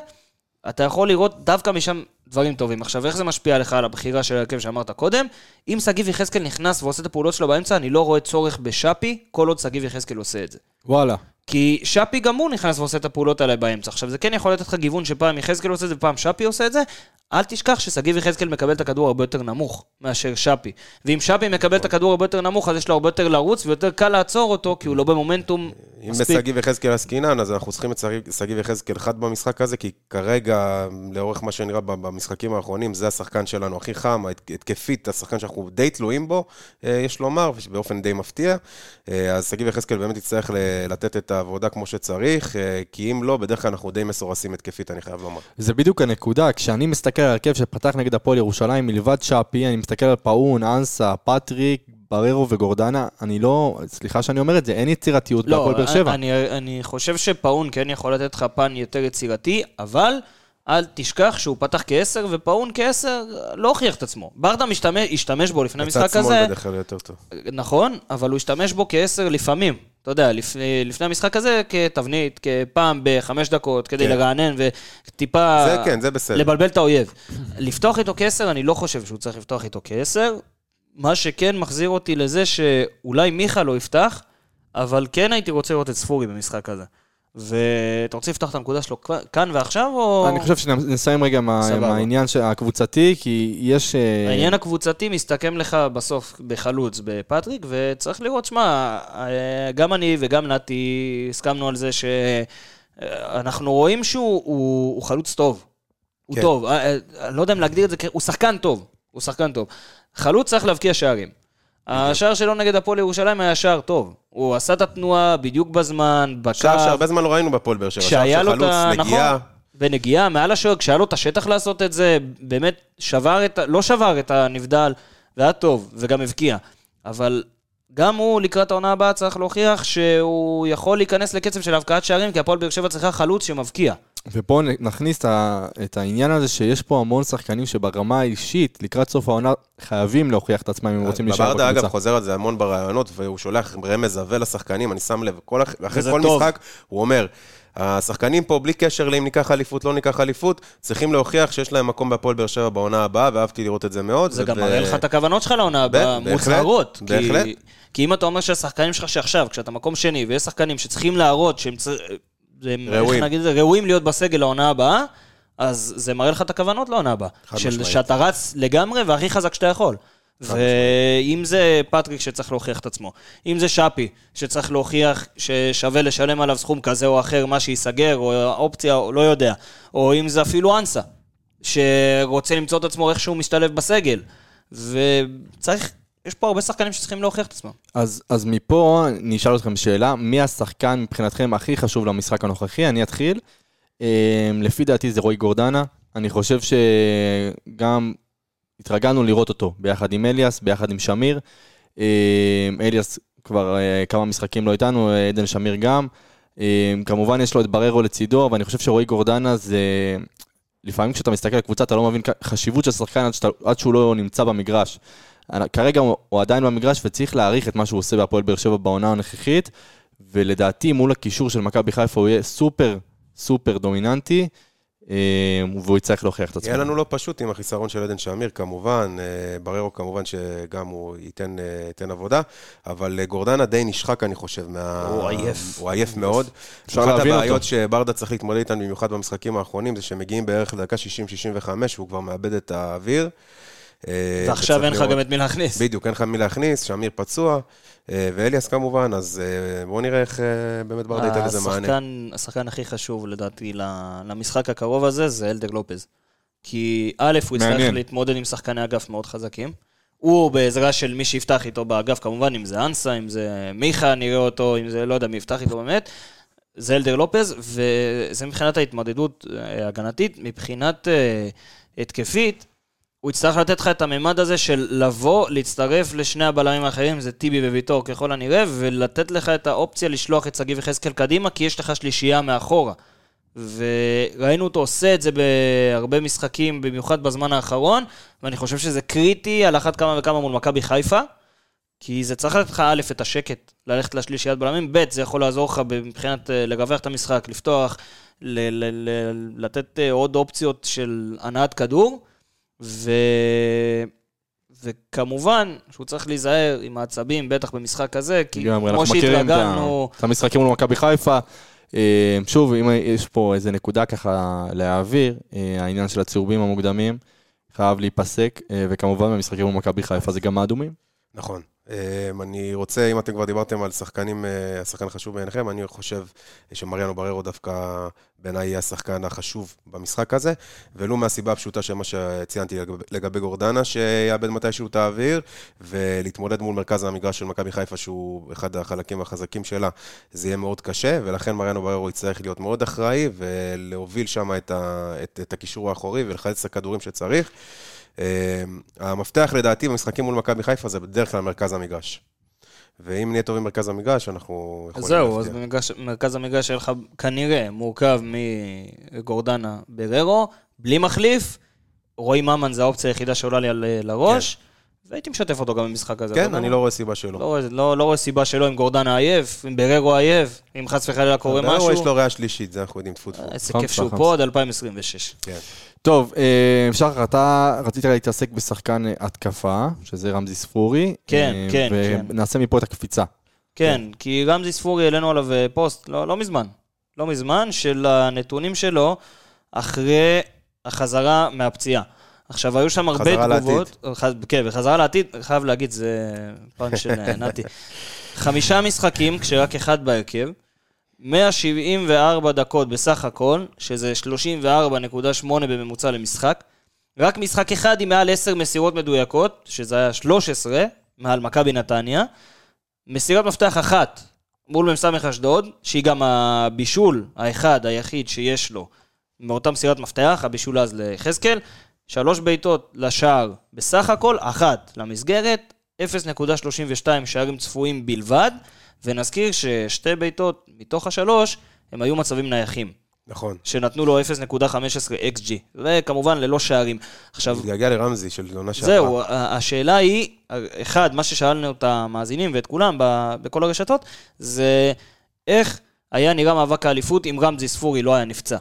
Speaker 2: אתה יכול לראות דווקא משם דברים טובים. עכשיו, איך זה משפיע לך על הבחירה של ההרכב שאמרת קודם? אם שגיב יחזקאל נכנס ועושה את הפעולות שלו באמצע, אני לא רואה צורך בשאפי, כל עוד שגיב יחזקאל עושה את זה.
Speaker 1: וואלה.
Speaker 2: כי שפי גם הוא נכנס ועושה את הפעולות האלה באמצע. עכשיו, זה כן יכול לתת לך גיוון שפעם יחזקאל עושה את זה ופעם שפי עושה את זה. אל תשכח ששגיב יחזקאל מקבל את הכדור הרבה יותר נמוך מאשר שפי. ואם שפי מקבל את הכדור הרבה יותר נמוך, אז יש לו הרבה יותר לרוץ ויותר קל לעצור אותו, כי הוא לא במומנטום
Speaker 4: אם
Speaker 2: מספיק.
Speaker 4: בשגיב יחזקאל עסקינן, אז אנחנו צריכים את שגיב- יחזקאל חד במשחק הזה, כי כרגע, לאורך מה שנראה במשחקים האחרונים, זה השחקן שלנו הכי חם, התקפית, השחקן שאנחנו די תלויים בו, אה, יש לומר, באופן די מפתיע. אה, אז שגיב יחזקאל באמת יצטרך לתת את העבודה כמו שצריך, אה, כי אם לא, בדרך כלל אנחנו די מסורסים התקפית, אני חייב לומר.
Speaker 1: זה בדיוק הנקודה, כשאני מסתכל על הרכב שפתח נגד הפועל ירושלים מלבד שפי, אני מסתכל על פאון, אנסה, פטריק, בררו וגורדנה, אני לא, סליחה שאני אומר את זה, אין יצירתיות
Speaker 2: לא,
Speaker 1: בהפועל באר שבע.
Speaker 2: אני, אני חושב שפאון כן יכול לתת לך פן יותר יצירתי, אבל אל תשכח שהוא פתח כעשר, ופאון כעשר לא הוכיח את עצמו. ברדה משתמש, השתמש בו לפני
Speaker 4: בצד
Speaker 2: המשחק
Speaker 4: שמאל
Speaker 2: הזה,
Speaker 4: בדרך כלל יותר טוב.
Speaker 2: נכון, אבל הוא השתמש בו כעשר לפעמים. אתה יודע, לפני, לפני המשחק הזה כתבנית, כפעם בחמש דקות, כדי
Speaker 4: כן.
Speaker 2: לרענן וטיפה...
Speaker 4: זה כן, זה בסדר.
Speaker 2: לבלבל את האויב. לפתוח איתו כעשר, אני לא חושב שהוא צריך לפתוח איתו כעשר. מה שכן מחזיר אותי לזה שאולי מיכה לא יפתח, אבל כן הייתי רוצה לראות את ספורי במשחק הזה. ואתה רוצה לפתוח את הנקודה שלו כאן ועכשיו, או...
Speaker 1: אני חושב שנסיים רגע עם. העניין הקבוצתי, כי יש... אה,
Speaker 2: העניין הקבוצתי מסתכם לך בסוף בחלוץ בפטריק, וצריך לראות, שמע, אה, גם אני וגם נתי הסכמנו על זה שאנחנו רואים שהוא הוא, הוא חלוץ טוב. הוא
Speaker 4: כן.
Speaker 2: טוב, אה, אה, אני לא יודע אם להגדיר את זה, הוא שחקן טוב. הוא שחקן טוב. חלוץ צריך להבקיע שערים. השער שלו נגד הפועל ירושלים היה שער טוב. הוא עשה את התנועה בדיוק בזמן, בקו.
Speaker 4: שער שהרבה זמן לא ראינו בפועל באר שבע. של
Speaker 2: לו את
Speaker 4: חלוץ,
Speaker 2: ה...
Speaker 4: נגיעה.
Speaker 2: נכון, בנגיעה, מעל השוער, כשהיה לו את השטח לעשות את זה, באמת שבר את. לא שבר את הנבדל, והיה טוב, וגם הבקיע. אבל גם הוא לקראת העונה הבאה צריך להוכיח שהוא יכול להיכנס לקצב של הבקעת שערים, כי הפועל באר שבע צריכה חלוץ שמבקיע.
Speaker 1: ופה נכניס את העניין הזה שיש פה המון שחקנים שברמה האישית, לקראת סוף העונה, חייבים להוכיח את עצמם אם הם רוצים להישאר
Speaker 4: בברדה,
Speaker 1: בקבוצה.
Speaker 4: אגב, חוזר על זה המון בראיונות, והוא שולח רמז עבה לשחקנים, אני שם לב, כל, אח- אחרי כל
Speaker 2: טוב.
Speaker 4: משחק, הוא אומר, השחקנים פה, בלי קשר לאם ניקח אליפות, לא ניקח אליפות, צריכים להוכיח שיש להם מקום בהפועל באר שבע בעונה הבאה, ואהבתי לראות את זה מאוד.
Speaker 2: זה
Speaker 4: ו-
Speaker 2: גם מראה לך את הכוונות שלך לעונה הבאה, מוצהרות. כי-
Speaker 4: בהחלט.
Speaker 2: כי אם אתה אומר שהשחקנים שלך שעכשיו, כשאתה מקום שני, ויש שחקנים שצריכים להראות שהם
Speaker 4: ראויים.
Speaker 2: ראויים להיות בסגל לעונה הבאה, אז זה מראה לך את הכוונות לעונה הבאה.
Speaker 4: חד
Speaker 2: של
Speaker 4: משמעית.
Speaker 2: שאתה רץ לגמרי והכי חזק שאתה יכול. ואם זה פטריק שצריך להוכיח את עצמו, אם זה שפי שצריך להוכיח ששווה לשלם עליו סכום כזה או אחר, מה שייסגר, או אופציה, או לא יודע, או אם זה אפילו אנסה, שרוצה למצוא את עצמו איכשהו משתלב בסגל. וצריך, יש פה הרבה שחקנים שצריכים להוכיח את עצמם.
Speaker 1: אז, אז מפה אני אשאל אתכם שאלה, מי השחקן מבחינתכם הכי חשוב למשחק הנוכחי? אני אתחיל. אה, לפי דעתי זה רועי גורדנה. אני חושב שגם התרגלנו לראות אותו ביחד עם אליאס, ביחד עם שמיר. אה, אליאס כבר אה, כמה משחקים לא איתנו, עדן שמיר גם. אה, כמובן יש לו את בררו לצידו, אבל אני חושב שרועי גורדנה זה... לפעמים כשאתה מסתכל על קבוצה אתה לא מבין חשיבות של שחקן עד, שאתה, עד שהוא לא נמצא במגרש. כרגע הוא, עדיין במגרש וצריך להעריך את מה שהוא עושה בהפועל באר שבע בעונה הנוכחית, ולדעתי מול הקישור של מכבי חיפה הוא יהיה סופר סופר דומיננטי, והוא יצטרך להוכיח את עצמו.
Speaker 4: יהיה לנו לא פשוט עם החיסרון של עדן שמיר, כמובן, אה, בררו כמובן שגם הוא ייתן, אה, ייתן עבודה, אבל אה, גורדנה די נשחק, אני חושב, מה...
Speaker 2: הוא עייף.
Speaker 4: הוא עייף מאוד.
Speaker 1: אפשר
Speaker 4: אחת
Speaker 1: להבין
Speaker 4: הבעיות
Speaker 1: אותו.
Speaker 4: שברדה צריך להתמודד איתן, במיוחד במשחקים האחרונים, זה שמגיעים בערך לדקה 60-65, והוא כבר מאבד את האוויר. אה,
Speaker 2: ועכשיו אין לך גם את מי להכניס.
Speaker 4: בדיוק, אין לך מי להכניס, שמיר פצוע, אה, ואליאס כמובן, אז אה, בואו נראה איך באמת ברדה ייתן לזה מענה.
Speaker 2: השחקן, הכי חשוב לדעתי למשחק הקרוב הזה זה אלדר לופז. כי א', הוא יצטרך. להתמודד עם שחקני אגף מאוד חזקים. הוא בעזרה של מי שיפתח איתו באגף, כמובן, אם זה אנסה, אם זה מיכה, נראה אותו, אם זה לא יודע מי יפתח איתו באמת. זה אלדר לופז, וזה מבחינת ההתמודדות ההגנתית. מבחינת אה, התקפית, הוא יצטרך לתת לך את הממד הזה של לבוא, להצטרף לשני הבלמים האחרים, זה טיבי וויטור ככל הנראה, ולתת לך את האופציה לשלוח את שגיב יחזקאל קדימה, כי יש לך שלישייה מאחורה. וראינו אותו עושה את זה בהרבה משחקים, במיוחד בזמן האחרון, ואני חושב שזה קריטי על אחת כמה וכמה מול מכבי חיפה, כי זה צריך לתת לך א', את השקט, ללכת לשלישיית בלמים, ב', זה יכול לעזור לך מבחינת אה, לרווח את המשחק, לפתוח, ל- ל- ל- לתת אה, עוד אופציות של הנעת כדור, ו... וכמובן שהוא צריך להיזהר עם העצבים, בטח במשחק הזה, כי
Speaker 1: לגמרי,
Speaker 2: כמו שהתרגלנו...
Speaker 1: את המשחקים מול מכבי חיפה. אה, שוב, אם יש פה איזה נקודה ככה להעביר, אה, העניין של הצהובים המוקדמים חייב להיפסק, אה, וכמובן במשחקים מול מכבי חיפה זה גם האדומים.
Speaker 4: נכון. אמ, אני רוצה, אם אתם כבר דיברתם על שחקנים, אה, השחקן החשוב בעיניכם, אני חושב שמריאנו בררו דווקא בעיניי יהיה השחקן החשוב במשחק הזה, ולו מהסיבה הפשוטה של מה שציינתי לגבי, גורדנה, שיאבד מתישהו את האוויר, ולהתמודד מול מרכז המגרש של מכבי חיפה, שהוא אחד החלקים החזקים שלה, זה יהיה מאוד קשה, ולכן מריאנו בררו יצטרך להיות מאוד אחראי, ולהוביל שם את, את, את הקישור האחורי, ולחלץ את הכדורים שצריך. Uh, המפתח לדעתי במשחקים מול מכבי חיפה זה בדרך כלל מרכז המגרש. ואם נהיה טובים במרכז המגרש, אנחנו
Speaker 2: אז
Speaker 4: יכולים
Speaker 2: זהו, אז
Speaker 4: להפתיע.
Speaker 2: במגרש- מרכז המגרש יהיה לך כנראה מורכב מגורדנה בררו, בלי מחליף. רועי ממן זה האופציה היחידה שעולה לי על- לראש, והייתי משתף אותו גם במשחק הזה.
Speaker 4: כן, אני לא רואה סיבה שלא.
Speaker 2: לא רואה- לא לא רואה סיבה שלא אם גורדנה עייף, אם בררו עייף, אם חס וחלילה קורה
Speaker 4: בררו
Speaker 2: משהו.
Speaker 4: יש לו ריאה שלישית, זה אנחנו יודעים, טפו טפו.
Speaker 2: איזה
Speaker 1: חמסה,
Speaker 2: כיף שהוא. פה עד 2026.
Speaker 4: כן.
Speaker 1: טוב, אה, שחר, אתה רצית להתעסק בשחקן התקפה, שזה רמזי ספורי.
Speaker 2: כן,
Speaker 1: אה,
Speaker 2: כן, כן.
Speaker 1: ונעשה מפה את הקפיצה.
Speaker 2: כן, כי רמזי ספורי, העלינו עליו אה, פוסט לא, לא מזמן. לא מזמן, של הנתונים שלו אחרי החזרה מהפציעה. עכשיו, היו שם הרבה
Speaker 4: חזרה
Speaker 2: תגובות. ח... כן, וחזרה לעתיד, חייב להגיד, זה פאנץ' של נתי. חמישה משחקים, כשרק אחד בהרכב. 174 דקות בסך הכל, שזה 34.8 בממוצע למשחק. רק משחק אחד עם מעל 10 מסירות מדויקות, שזה היה 13, מעל מכבי נתניה. מסירת מפתח אחת מול מ"ס אשדוד, שהיא גם הבישול האחד, היחיד שיש לו מאותה מסירת מפתח, הבישול אז ליחזקאל. שלוש בעיטות לשער בסך הכל, אחת למסגרת, 0.32 שערים צפויים בלבד, ונזכיר ששתי בעיטות מתוך השלוש, הם היו מצבים נייחים.
Speaker 4: נכון.
Speaker 2: שנתנו לו 0.15 XG, וכמובן ללא שערים. עכשיו,
Speaker 4: מתגעגע לרמזי של עונה שעברה.
Speaker 2: זהו, השאלה היא, אחד, מה ששאלנו את המאזינים ואת כולם ב- בכל הרשתות, זה איך היה נראה מאבק האליפות אם רמזי ספורי לא היה נפצע.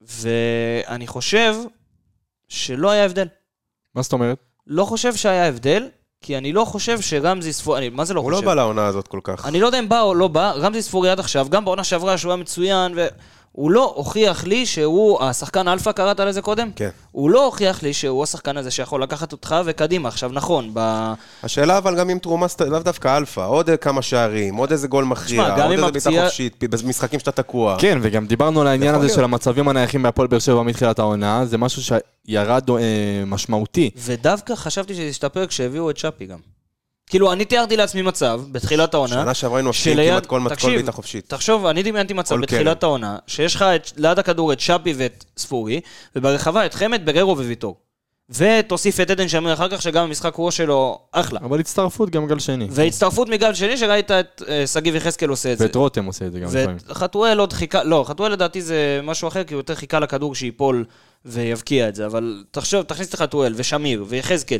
Speaker 2: ואני חושב שלא היה הבדל.
Speaker 1: מה זאת אומרת?
Speaker 2: לא חושב שהיה הבדל, כי אני לא חושב שרמזי ספורי, אני, מה זה לא
Speaker 4: הוא
Speaker 2: חושב?
Speaker 4: לא בא לעונה הזאת כל כך.
Speaker 2: אני לא יודע אם בא או לא בא, רמזי ספורי עד עכשיו, גם בעונה שעברה שהוא היה מצוין, והוא לא הוכיח לי שהוא, השחקן אלפא קראת לזה קודם?
Speaker 4: כן.
Speaker 2: הוא לא הוכיח לי שהוא השחקן הזה שיכול לקחת אותך וקדימה. עכשיו, נכון, ב...
Speaker 4: השאלה אבל גם עם תרומה, סט- לאו דווקא אלפא, עוד כמה שערים, עוד איזה גול מכריע, עוד איזה בעיטה
Speaker 2: הפציעה-
Speaker 4: חופשית, במשחקים שאתה תקוע.
Speaker 1: כן, וגם דיברנו על העניין הזה
Speaker 4: להיות.
Speaker 1: של המצבים הנייחים בהפועל באר שבע מתחילת העונה, זה משהו שירד אה, משמעותי.
Speaker 2: ודווקא חשבתי שזה ישתפר כשהביאו את שפי גם. כאילו, אני תיארתי לעצמי מצב, בתחילת העונה,
Speaker 4: שנה שעברה היינו
Speaker 2: שליד-
Speaker 4: כמעט כל
Speaker 2: תקשיב,
Speaker 4: בעיטה חופשית.
Speaker 2: תחשוב, אני דמיינתי מצב בתחילת. העונה, שיש לך ליד הכדור את שפי ואת ספורי, וברחבה את חמד, בררו וויטור. ותוסיף את עדן שמיר אחר כך, שגם המשחק ראש שלו אחלה.
Speaker 1: אבל הצטרפות גם גל שני.
Speaker 2: והצטרפות מגל שני, שראית את אה, שגיב יחזקאל עושה את זה.
Speaker 1: ואת רותם עושה את זה גם לפעמים.
Speaker 2: וחתואל עוד חיכה, לא, חתואל לדעתי זה משהו אחר, כי הוא יותר חיכה לכדור שייפול ויבקיע את זה, אבל תחשוב, תכניס את חתואל, ושמיר, ויחזקאל,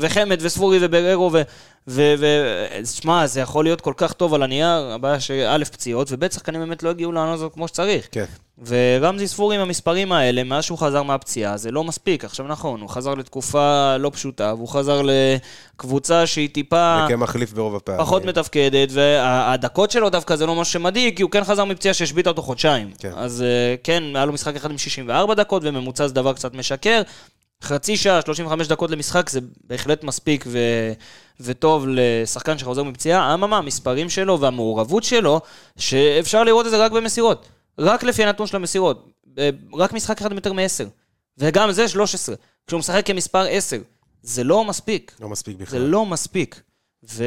Speaker 2: וחמד, וספורי, ובררו, ו... ו... ו- שמע, זה יכול להיות כל כך טוב על הנייר, הבעיה שא' פציעות, וב' שחקנים באמת לא הגיעו לעונה הזאת כמו שצריך.
Speaker 4: כן.
Speaker 2: ורמזי ספורי עם המספרים האלה, מאז שהוא חזר מהפציעה, זה לא מספיק. עכשיו נכון, הוא חזר לתקופה לא פשוטה, והוא חזר לקבוצה שהיא טיפה...
Speaker 4: וכמחליף ברוב הפעמים.
Speaker 2: פחות מתפקדת, והדקות שלו דווקא זה לא משהו שמדאיג, כי הוא כן חזר מפציעה שהשביתה אותו חודשיים.
Speaker 4: כן.
Speaker 2: אז אה, כן, היה לו משחק אחד עם 64 דקות, וממוצע זה דבר קצת משקר. חצי שעה, 35 דקות למשחק, זה בהחלט מספיק ו... וטוב לשחקן שחוזר מפציעה. אממה, המספרים שלו והמעורבות שלו, שאפשר לראות את זה רק במסירות. רק לפי הנתון של המסירות. אה, רק משחק אחד יותר מ-10. וגם זה 13. כשהוא משחק כמספר 10. זה לא מספיק.
Speaker 4: לא מספיק
Speaker 2: זה
Speaker 4: בכלל.
Speaker 2: לא מספיק. ו...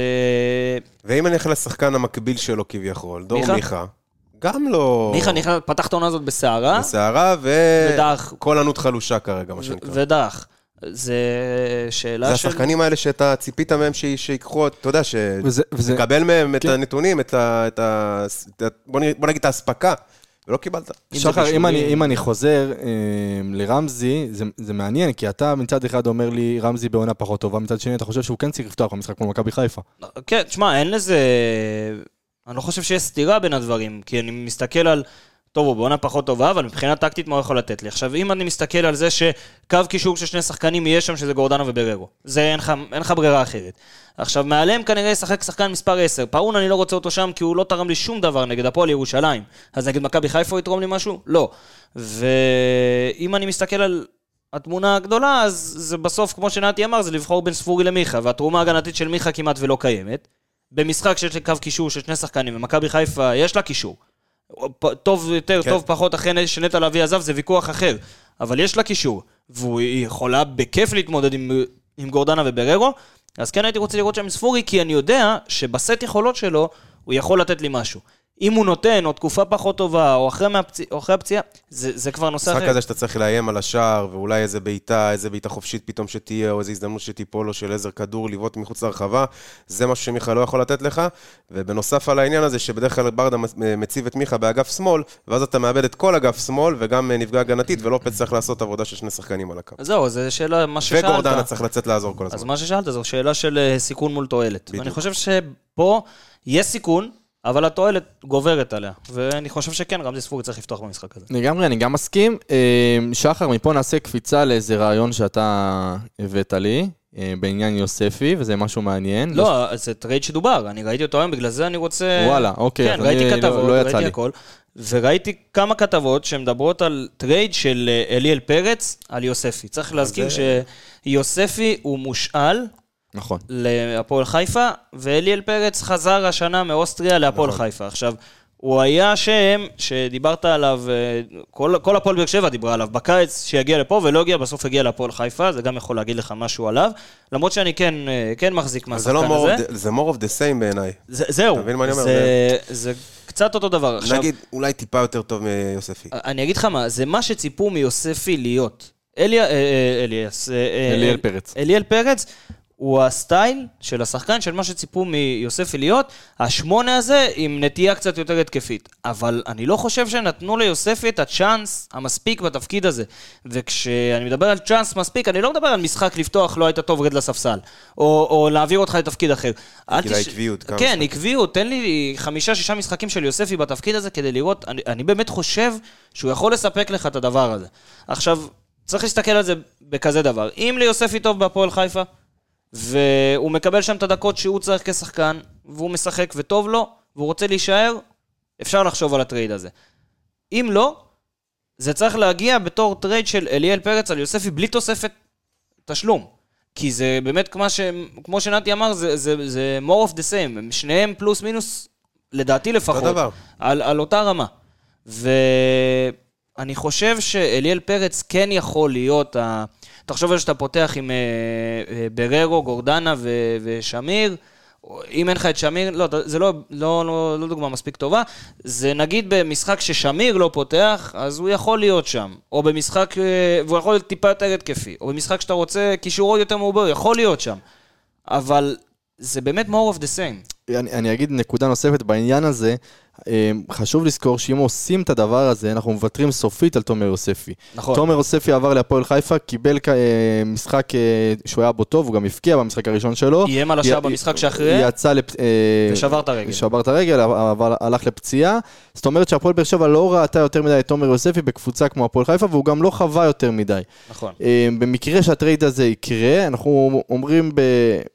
Speaker 4: ואם אני אלך לשחקן המקביל שלו כביכול, דור
Speaker 2: מיכה?
Speaker 4: מיכה, גם לא...
Speaker 2: מיכה נכנס, פתח את העונה הזאת בסערה,
Speaker 4: בסערה,
Speaker 2: ודח.
Speaker 4: וכל ענות חלושה כרגע, מה
Speaker 2: ו-
Speaker 4: שנקרא.
Speaker 2: ודח. זה שאלה
Speaker 4: זה
Speaker 2: של...
Speaker 4: השחקנים האלה שאתה ציפית מהם ש- שיקחו, אתה יודע, שתקבל מהם את
Speaker 1: כן.
Speaker 4: הנתונים, את ה... את ה- את ה- בוא נ- בוא נגיד את האספקה, ולא קיבלת.
Speaker 2: אם זה
Speaker 1: שחר, אם. אני, אם אני חוזר אה, לרמזי, זה, זה מעניין, כי אתה מצד אחד אומר לי, רמזי בעונה פחות טובה, מצד שני אתה חושב שהוא כן צריך לפתוח במשחק מול מכבי חיפה.
Speaker 2: כן, תשמע, אין לזה... אני לא חושב שיש סתירה בין הדברים, כי אני מסתכל על... טוב, הוא בעונה פחות טובה, אבל מבחינה טקטית מה הוא יכול לתת לי? עכשיו, אם אני מסתכל על זה שקו קישור של שני שחקנים יהיה שם, שזה גורדנה ובררו. זה אין לך, ברירה אחרת. עכשיו, מעליהם כנראה ישחק שחקן מספר 10. פאון, אני לא רוצה אותו שם, כי הוא לא תרם לי שום דבר נגד הפועל ירושלים. אז נגד מכבי חיפה יתרום לי משהו? לא. ואם אני מסתכל על התמונה הגדולה, אז זה בסוף, כמו שנתי אמר, זה לבחור בין ספורי למיכה, והתרומה ההגנתית של מיכה כמעט ולא קיימת. במשחק שיש לי קו קישור של שני שחקנים, ומכבי חיפה יש לה קישור. טוב יותר,
Speaker 4: כן.
Speaker 2: טוב פחות, אחרי שנטע לביא עזב, זה ויכוח אחר. אבל יש לה קישור, והיא יכולה בכיף להתמודד עם, עם גורדנה ובררו, אז כן הייתי רוצה לראות שם ספורי, כי אני יודע שבסט יכולות שלו, הוא יכול לתת לי משהו. אם הוא נותן, או תקופה פחות טובה, או אחרי, מהפצי, או אחרי הפציעה, זה, זה כבר נושא
Speaker 4: משחק
Speaker 2: אחר.
Speaker 4: כזה שאתה צריך לאיים על השער, ואולי איזה בעיטה, איזה בעיטה חופשית פתאום שתהיה, או איזו הזדמנות שתיפול לו של עזר כדור לבעוט מחוץ לרחבה, זה משהו שמיכה לא יכול לתת לך. ובנוסף על העניין הזה, שבדרך כלל ברדה מציב את מיכה באגף שמאל, ואז אתה מאבד את כל אגף שמאל, וגם נפגע הגנתית, ולופץ צריך לעשות עבודה של שני שחקנים על הקו.
Speaker 2: אז זהו, זו שאלה, מה ששאלת.
Speaker 4: וגורדנה צריך לצאת לעזור כל
Speaker 2: אז
Speaker 4: הזמן.
Speaker 2: מה ששאלת זו שאלה של אה, סיכון מול תועלת.
Speaker 4: בדיוק.
Speaker 2: ואני חושב שפה יש סיכון, אבל התועלת גוברת עליה. ואני חושב שכן, רמזי ספורי צריך לפתוח במשחק הזה.
Speaker 1: לגמרי, אני גם מסכים. אה, שחר, מפה נעשה קפיצה לאיזה רעיון שאתה הבאת לי, אה, בעניין יוספי, וזה משהו מעניין.
Speaker 2: לא, זה trade שדובר, אני ראיתי אותו היום, בגלל זה אני רוצה...
Speaker 1: וואלה, אוקיי,
Speaker 2: כן, ראיתי
Speaker 1: אני-
Speaker 2: כתבות,
Speaker 1: לא- לא
Speaker 2: ראיתי
Speaker 1: לי.
Speaker 2: הכל, וראיתי כמה כתבות שמדברות על trade של אה, אליאל פרץ על יוספי. צריך להזכיר
Speaker 4: זה-
Speaker 2: שיוספי הוא מושאל
Speaker 1: נכון.
Speaker 2: להפועל חיפה, ואליאל פרץ חזר השנה מאוסטריה להפועל
Speaker 4: נכון.
Speaker 2: חיפה. עכשיו, הוא היה שם שדיברת עליו, אה, כל, כל הפועל באר שבע דיברה עליו, בקיץ שיגיע לפה ולא הגיע, בסוף הגיע להפועל חיפה, זה גם יכול להגיד לך משהו עליו, למרות שאני כן, אה, כן מחזיק
Speaker 4: אבל זה
Speaker 2: מהשחקן
Speaker 4: לא more
Speaker 2: הזה.
Speaker 4: of the- זה more of the same בעיניי.
Speaker 2: זה, זהו,
Speaker 4: אתה מבין מה אני אומר?
Speaker 2: זה, זה קצת אותו דבר. עכשיו,
Speaker 4: נגיד, אולי טיפה יותר טוב מיוספי.
Speaker 2: אני אגיד לך מה, זה מה שציפו מיוספי להיות. אליה, אה, אה, אליאס, אה, אה,
Speaker 1: אליאל
Speaker 2: אל-
Speaker 1: פרץ.
Speaker 2: אליאל פרץ הוא הסטייל של השחקן, של מה שציפו מיוספי להיות, השמונה הזה עם נטייה קצת יותר התקפית. אבל אני לא חושב שנתנו ליוספי את הצ'אנס המספיק בתפקיד הזה. וכשאני מדבר על צ'אנס מספיק, אני לא מדבר על משחק לפתוח, לא היית טוב, רד לספסל. או, או להעביר אותך לתפקיד אחר.
Speaker 4: בגלל
Speaker 2: תש-
Speaker 4: העקביות,
Speaker 2: כן. עקביות, תן לי חמישה-שישה משחקים של יוספי בתפקיד הזה כדי לראות, אני, אני באמת חושב שהוא יכול לספק לך את הדבר הזה. עכשיו, צריך להסתכל על זה בכזה דבר. אם ליוספי טוב בהפועל חיפה, והוא מקבל שם את הדקות שהוא צריך כשחקן, והוא משחק וטוב לו, והוא רוצה להישאר, אפשר לחשוב על ה trade הזה. אם לא, זה צריך להגיע בתור trade של אליאל פרץ על יוספי בלי תוספת תשלום. כי זה באמת, כמו, ש... כמו שנתי אמר, זה, זה, זה more of the same. הם שניהם פלוס מינוס, לדעתי לפחות,
Speaker 4: דבר.
Speaker 2: על, על אותה רמה. ואני חושב שאליאל פרץ כן יכול להיות ה... תחשוב על שאתה פותח עם אה, אה, בררו, גורדנה ו... ושמיר. אם אין לך את שמיר, לא, זה לא, לא, לא, לא דוגמה מספיק טובה. זה נגיד במשחק ששמיר לא פותח, אז הוא יכול להיות שם. או במשחק, אה, והוא יכול להיות טיפה יותר התקפי. או במשחק שאתה רוצה קישור עוד יותר מעובר, יכול להיות שם. אבל זה באמת more of the same.
Speaker 1: אני, אני אגיד נקודה נוספת בעניין הזה, חשוב לזכור שאם עושים את הדבר הזה, אנחנו מוותרים סופית על תומר יוספי.
Speaker 2: נכון.
Speaker 1: תומר יוספי עבר להפועל חיפה, קיבל אה, משחק אה, שהוא היה בו טוב, הוא גם הבקיע במשחק הראשון שלו.
Speaker 2: איים על השער
Speaker 1: י-
Speaker 2: במשחק שאחרי,
Speaker 1: יצא לפ... אה,
Speaker 2: ושבר את הרגל.
Speaker 1: שבר את הרגל, אבל הלך לפציעה. זאת אומרת שהפועל באר שבע לא ראתה יותר מדי את תומר יוספי בקבוצה כמו הפועל חיפה, והוא גם לא חווה יותר מדי.
Speaker 2: נכון.
Speaker 1: במקרה שהטרייד הזה יקרה, אנחנו אומרים ב-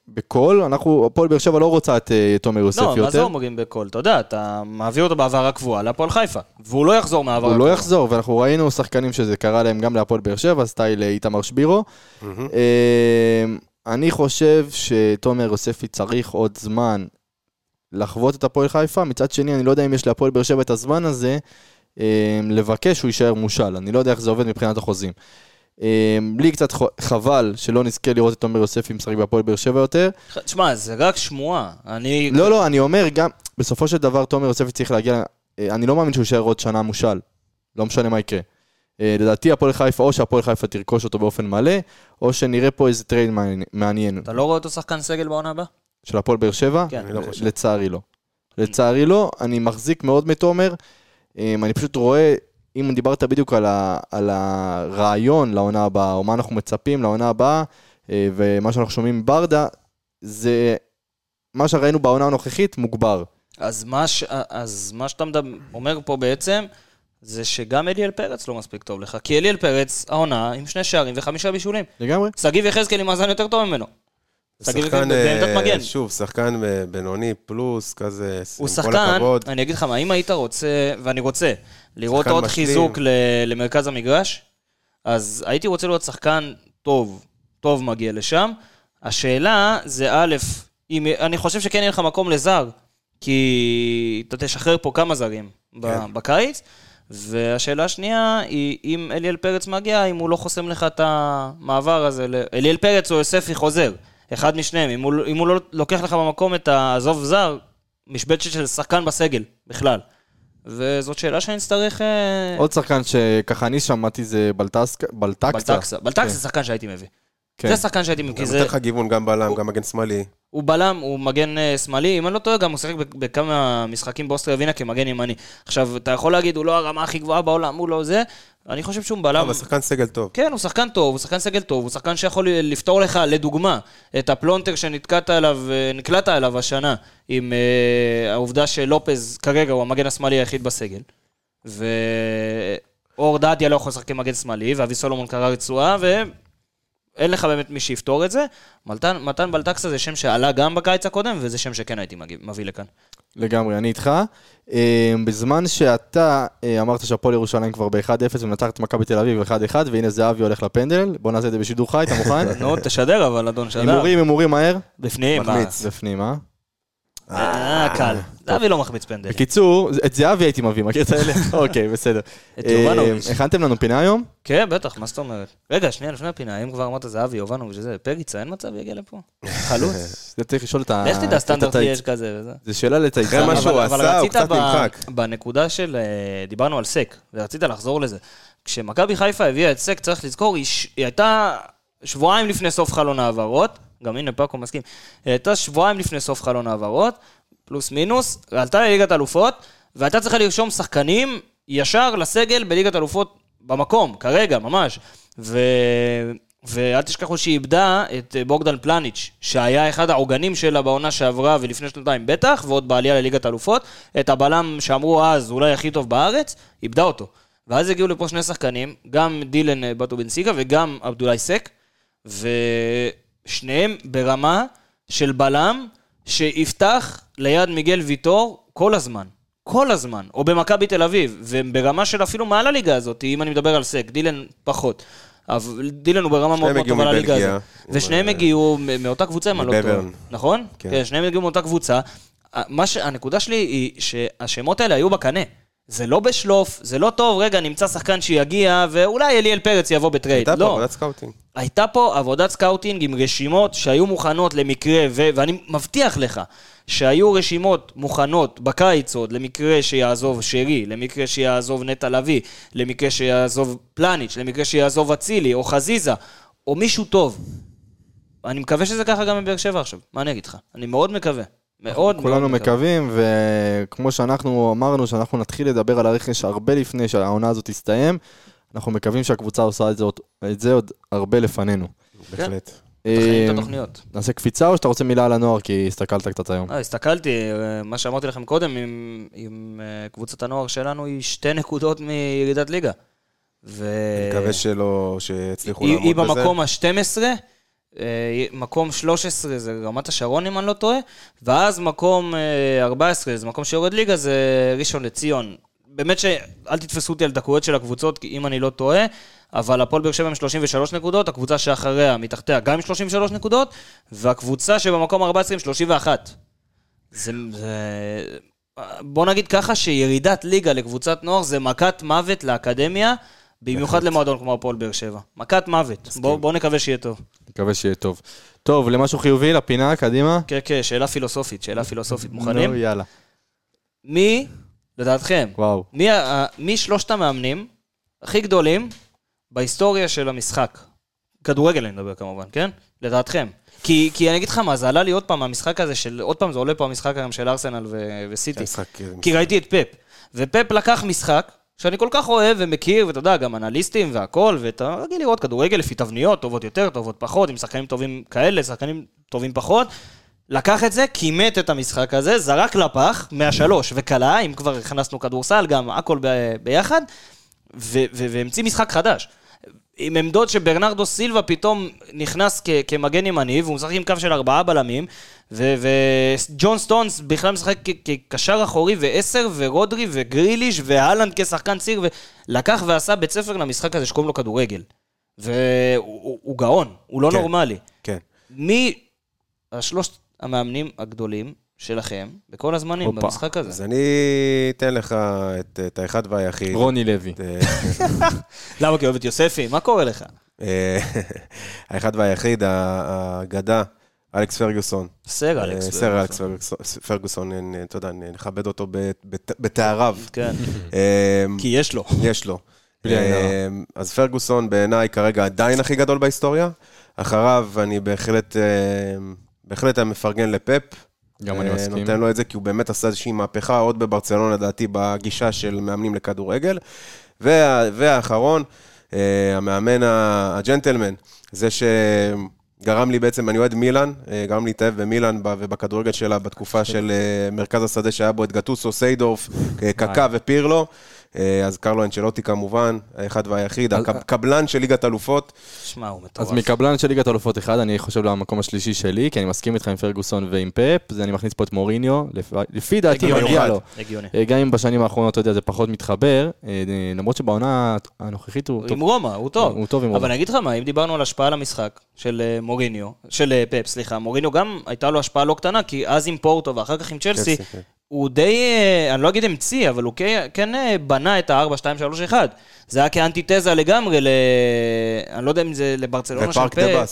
Speaker 1: בקול, אנחנו, הפועל באר שבע לא רוצה את תומר יוספי
Speaker 2: לא, מה זה
Speaker 1: יותר.
Speaker 2: אומרים בקול? אתה יודע, אתה מעביר אותו בהעברה קבועה להפועל חיפה, והוא לא יחזור מהעברה
Speaker 1: הוא
Speaker 2: קבועה.
Speaker 1: לא יחזור, ואנחנו ראינו שחקנים שזה קרה להם גם להפועל באר שבע, סטייל אה, איתמר שבירו. אה, אני חושב שתומר יוספי צריך עוד זמן לחוות את הפועל חיפה, מצד שני, אני לא יודע אם יש להפועל באר שבע את הזמן הזה אה, לבקש שהוא יישאר מושאל, אני לא יודע איך זה עובד מבחינת החוזים. לי קצת חבל שלא נזכה לראות את תומר יוספי משחק בהפועל באר שבע יותר.
Speaker 2: תשמע, זה רק שמועה. אני...
Speaker 1: לא, לא, אני אומר גם, בסופו של דבר תומר יוספי צריך להגיע, אה, אני לא מאמין שהוא יישאר עוד שנה מושאל, לא משנה מה יקרה. אה, לדעתי הפועל חיפה, או שהפועל חיפה תרכוש אותו באופן מלא, או שנראה פה איזה טרייד מעניין-.
Speaker 2: אתה לא רואה אותו שחקן סגל בעונה הבאה?
Speaker 1: של הפועל באר שבע?
Speaker 2: כן.
Speaker 4: אני לא חושב.
Speaker 1: לצערי לא. לצערי לא, אני מחזיק מאוד מתומר. אמ, אני פשוט רואה, אם דיברת בדיוק על, ה, על הרעיון לעונה הבאה, או מה אנחנו מצפים לעונה הבאה, אה, ומה שאנחנו שומעים מברדה, זה מה שראינו בעונה הנוכחית מוגבר.
Speaker 2: אז מה, ש... אז מה שאתה מדבר, אומר פה בעצם, זה שגם אליאל פרץ לא מספיק טוב לך. כי אליאל פרץ, העונה, עם שני שערים וחמישה בישולים.
Speaker 1: לגמרי.
Speaker 2: שגיב יחזקאל עם מאזן יותר טוב ממנו. שגיב יחזקאל
Speaker 4: שחקן,
Speaker 2: בעמדת
Speaker 4: אה,
Speaker 2: מגן.
Speaker 4: שוב, שחקן בינוני פלוס, כזה,
Speaker 2: הוא
Speaker 4: עם כל
Speaker 2: שחקן,
Speaker 4: הכבוד.
Speaker 2: אני אגיד לך מה, אם היית רוצה, ואני רוצה, לראות
Speaker 4: שחקן
Speaker 2: עוד
Speaker 4: משלים.
Speaker 2: חיזוק ל- למרכז המגרש, אז הייתי רוצה לראות שחקן טוב, טוב מגיע לשם. השאלה זה א', אם, אני חושב שכן יהיה לך מקום לזר, כי אתה תשחרר פה כמה זרים
Speaker 4: כן.
Speaker 2: בקיץ, והשאלה השנייה היא אם אליאל פרץ מגיע, אם הוא לא חוסם לך את המעבר הזה, ל- אליאל פרץ או יוספי חוזר, אחד משניהם, אם הוא, אם הוא לא לוקח לך במקום את העזוב זר, משבצת של שחקן בסגל, בכלל. וזאת שאלה שאני אצטרך... אה,
Speaker 1: עוד שחקן שככה אני שמעתי זה בלטסק- בלטקסה.
Speaker 2: בלטקסה. בלטקסה
Speaker 1: כן.
Speaker 2: זה שחקן שהייתי מביא.
Speaker 1: כן.
Speaker 2: זה שחקן שהייתי...
Speaker 4: הוא גם
Speaker 2: זה...
Speaker 4: נותן לך גיוון, גם בלם, גם מגן שמאלי.
Speaker 2: הוא בלם, הוא מגן אה, שמאלי, אם אני לא טועה, גם הוא שיחק בכמה משחקים באוסטריה ווינה כמגן ימני. עכשיו, אתה יכול להגיד, הוא לא הרמה הכי גבוהה בעולם, הוא לא זה, אני חושב שהוא בלם...
Speaker 4: אבל שחקן סגל טוב.
Speaker 2: כן, הוא שחקן טוב, הוא שחקן סגל טוב, הוא שחקן שיכול לפתור לך, לדוגמה, את הפלונטר שנתקעת עליו, אה, נקלעת עליו השנה, עם אה, העובדה שלופז כרגע הוא המגן השמאלי היחיד בסגל. ואור דדיה לא יכול לשחק כמגן שמאלי, ואבי סולומון קרע רצועה, ואין לך באמת מי שיפתור את זה. מתן, מתן בלטקסה זה שם שעלה גם בקיץ הקודם, וזה שם שכן הייתי מגיע, מביא לכאן.
Speaker 1: לגמרי, אני איתך. אה, בזמן שאתה אה, אמרת שהפועל ירושלים כבר ב-1-0 ומנצח את מכבי תל אביב 1-1, והנה זהבי הולך לפנדל, בוא נעשה את זה בשידור חי, אתה מוכן?
Speaker 2: נו, תשדר אבל, אדון שדר.
Speaker 1: הימורים, הימורים מהר.
Speaker 2: בפנים.
Speaker 4: מחמיץ.
Speaker 1: בפנים, אה?
Speaker 2: אה, קל. זהבי לא מחמיץ פנדל.
Speaker 1: בקיצור, את זהבי הייתי מביא, מכיר את האלה? אוקיי, בסדר.
Speaker 2: את יובנוביץ'.
Speaker 1: אה, הכנתם לנו פינה היום?
Speaker 2: כן, בטח, מה זאת אומרת? רגע, שנייה לפני הפינה, אם כבר אמרת זהבי, יובנוביץ' וזה, פריצה, אין מצב יגיע לפה? חלוץ?
Speaker 1: זה צריך לשאול את ה...
Speaker 2: לך תדע,
Speaker 1: את
Speaker 2: סטנדרט יש כזה וזה.
Speaker 1: זה שאלה
Speaker 4: אחרי
Speaker 1: לצייצן.
Speaker 4: מה שהוא עשה, הוא קצת נמחק.
Speaker 2: בנקודה של, אה, דיברנו על סק, ורצית לחזור לזה. כשמכבי חיפה הביאה את סק, צריך לזכור, היא הייתה שבועיים לפני סוף חלון העברות, גם הנה פאקו מסכים, הייתה שבועיים לפני סוף חלון העברות, פלוס מינוס, ועלתה לליגת אלופות, והייתה צריכה לרשום שחקנים ישר לסגל בליגת אלופות במקום, כרגע, ממש. ו... ואל תשכחו שהיא איבדה את אה, בוגדן פלניץ', שהיה אחד העוגנים שלה בעונה שעברה ולפני שנתיים בטח, ועוד בעלייה לליגת אלופות. את הבלם שאמרו אז, אולי הכי טוב בארץ, איבדה אותו. ואז הגיעו לפה שני שחקנים, גם דילן אה, בטו בן וגם עבדולאי סק, ושניהם ברמה של בלם שיפתח ליד מיגל ויטור כל הזמן. כל הזמן, או במכבי תל אביב, והם ברמה של אפילו מעל הליגה הזאת, אם אני מדבר על סק, דילן פחות. אבל דילן הוא ברמה מאוד מאוד
Speaker 4: הגיעו
Speaker 2: טובה לליגה. הזאת. ושניהם הגיעו מ- מאותה קבוצה, אם אני לא טועה. נכון?
Speaker 4: כן.
Speaker 2: כן, שניהם הגיעו מאותה קבוצה. הנקודה שלי היא שהשמות האלה היו בקנה. זה לא בשלוף, זה לא טוב, רגע, נמצא שחקן שיגיע, ואולי אליאל פרץ יבוא בטרייד.
Speaker 4: הייתה פה
Speaker 2: לא.
Speaker 4: עבודת סקאוטינג.
Speaker 2: הייתה פה עבודת סקאוטינג עם רשימות שהיו מוכנות למקרה, ו- ואני מבטיח לך שהיו רשימות מוכנות בקיץ עוד למקרה שיעזוב שרי, למקרה שיעזוב נטע לביא, למקרה שיעזוב פלניץ', למקרה שיעזוב אצילי או חזיזה, או מישהו טוב. אני מקווה שזה ככה גם בבאר שבע עכשיו, מה אני אגיד לך? אני מאוד מקווה. מאוד מאוד
Speaker 1: כולנו
Speaker 2: מקווה.
Speaker 1: מקווים, וכמו שאנחנו אמרנו, שאנחנו נתחיל לדבר על הרכש הרבה לפני שהעונה הזאת תסתיים, אנחנו מקווים שהקבוצה עושה את זה עוד, את זה עוד הרבה לפנינו.
Speaker 4: בהחלט.
Speaker 2: מתכננים את
Speaker 1: אה,
Speaker 2: התוכניות.
Speaker 1: נעשה קפיצה או שאתה רוצה מילה על הנוער, כי הסתכלת קצת היום?
Speaker 2: אה, הסתכלתי, אה, מה שאמרתי לכם קודם, עם, עם קבוצת הנוער שלנו היא שתי נקודות מירידת ליגה. ו...
Speaker 4: אני מקווה שלא, שיצליחו
Speaker 2: היא,
Speaker 4: לעמוד
Speaker 2: היא
Speaker 4: בזה.
Speaker 2: במקום ה-12, מקום 13 זה רמת השרון אם אני לא טועה, ואז מקום אה, 14, זה מקום שיורד ליגה, זה ראשון לציון. באמת שאל תתפסו אותי על דקויות של הקבוצות, כי אם אני לא טועה, אבל הפועל באר שבע עם 33 נקודות, הקבוצה שאחריה, מתחתיה, גם עם 33 נקודות, והקבוצה שבמקום 14 עם 31. זה, זה... בוא נגיד ככה שירידת ליגה לקבוצת נוער זה מכת מוות לאקדמיה, במיוחד למועדון כמו הפועל באר שבע. מכת מוות. בוא, בוא נקווה שיהיה טוב.
Speaker 1: מקווה שיהיה טוב. טוב, למשהו חיובי, לפינה, קדימה.
Speaker 2: כן, כן, שאלה פילוסופית, שאלה פילוסופית. מוכנים?
Speaker 1: נו, יאללה.
Speaker 2: מי, לדעתכם,
Speaker 1: וואו.
Speaker 2: מי, מי שלושת המאמנים הכי גדולים בהיסטוריה של המשחק? כדורגל אני מדבר כמובן, כן? לדעתכם. כי, כי אני אגיד לך מה, זה עלה לי עוד פעם, המשחק הזה של, עוד פעם זה עולה פה המשחק היום של ארסנל ו- וסיטי.
Speaker 4: המשחק, אה,
Speaker 2: כי ראיתי את פפ. ופפ לקח משחק שאני כל כך אוהב ומכיר, ואתה יודע, גם אנליסטים והכל, ואתה רגיל לראות כדורגל לפי תבניות, טובות יותר, טובות פחות, עם שחקנים טובים כאלה, שחקנים טובים פחות. לקח את זה, כימת את המשחק הזה, זרק לפח מהשלוש וכלה, אם כבר הכנסנו כדורסל, גם הכל ב- ביחד, ו- ו- והמציא משחק חדש. עם עמדות שברנרדו סילבה פתאום נכנס כ- כמגן ימני, והוא משחק עם קו של ארבעה בלמים, וג'ון סטונס בכלל משחק כ- כקשר אחורי ועשר, ורודרי וגריליש, והלנד כשחקן ציר, ולקח ועשה בית ספר למשחק הזה שקוראים לו כדורגל. והוא הוא- הוא גאון, הוא לא
Speaker 4: כן.
Speaker 2: נורמלי.
Speaker 4: כן.
Speaker 2: מי השלושת המאמנים הגדולים שלכם בכל הזמנים
Speaker 1: הופה.
Speaker 2: במשחק הזה?
Speaker 4: אז אני אתן לך את, את האחד והיחיד.
Speaker 1: רוני לוי.
Speaker 4: את, אה,
Speaker 2: למה כי אוהב את יוספי? מה קורה לך?
Speaker 4: אה, האחד והיחיד, ה- האגדה, אלכס פרגוסון.
Speaker 2: סר
Speaker 4: אה,
Speaker 2: אלכס.
Speaker 4: סר אלכס פרגוסון- פרגוסון, אה, אתה יודע, נכבד אותו בתאריו.
Speaker 2: כן,
Speaker 4: אה,
Speaker 2: כי יש לו.
Speaker 4: יש לו. אה, אז פרגוסון בעיניי כרגע עדיין הכי גדול בהיסטוריה, אחריו אני בהחלט, אה, בהחלט מפרגן לפפ.
Speaker 1: גם אני
Speaker 4: אה,
Speaker 1: מסכים.
Speaker 4: נותן לו את זה, כי הוא באמת עשה איזושהי מהפכה, עוד בברצלונה, לדעתי, בגישה של מאמנים לכדורגל. וה, והאחרון, אה, המאמן הג'נטלמן, זה שגרם לי בעצם, אני אוהד מילאן, אה, גרם לי להתאהב במילאן ובכדורגל שלה בתקופה של אה, מרכז השדה שהיה בו את גטוסו, סיידורף, אה, קקה ופירלו. אה, אז קרלו אנצ'לוטי כמובן, האחד והיחיד, הקבלן של ליגת אלופות.
Speaker 2: שמע, הוא מטורף.
Speaker 1: אז מקבלן של ליגת אלופות אחד, אני חושב למקום השלישי שלי, כי אני מסכים איתך עם פרגוסון ועם פפ, זה אני מכניס פה את מוריניו, לפ- לפי דעתי. מגיע לו.
Speaker 2: הגיוני.
Speaker 1: אה, גם אם בשנים האחרונות, אתה יודע, זה פחות מתחבר, אה, למרות שבעונה הנוכחית הוא
Speaker 2: עם
Speaker 1: טוב.
Speaker 2: רומא, הוא טוב.
Speaker 1: הוא טוב עם רומא.
Speaker 2: אבל אני אגיד לך מה, אם דיברנו על השפעה על המשחק של מוריניו, של פפ, סליחה, מוריניו גם הייתה לו השפעה לא קטנה, כי אז עם פורטו ואחר כך עם צ'לסי,
Speaker 4: צ'לסי, כן.
Speaker 2: הוא די, אה, אני לא אגיד המציא, אבל הוא כן- אה, בנה את ה-4, 2, 3, 1. זה היה כאנטיתזה לגמרי ל... אני לא יודע אם זה לברצלונה של
Speaker 4: ופארק
Speaker 2: פפ.
Speaker 4: דה.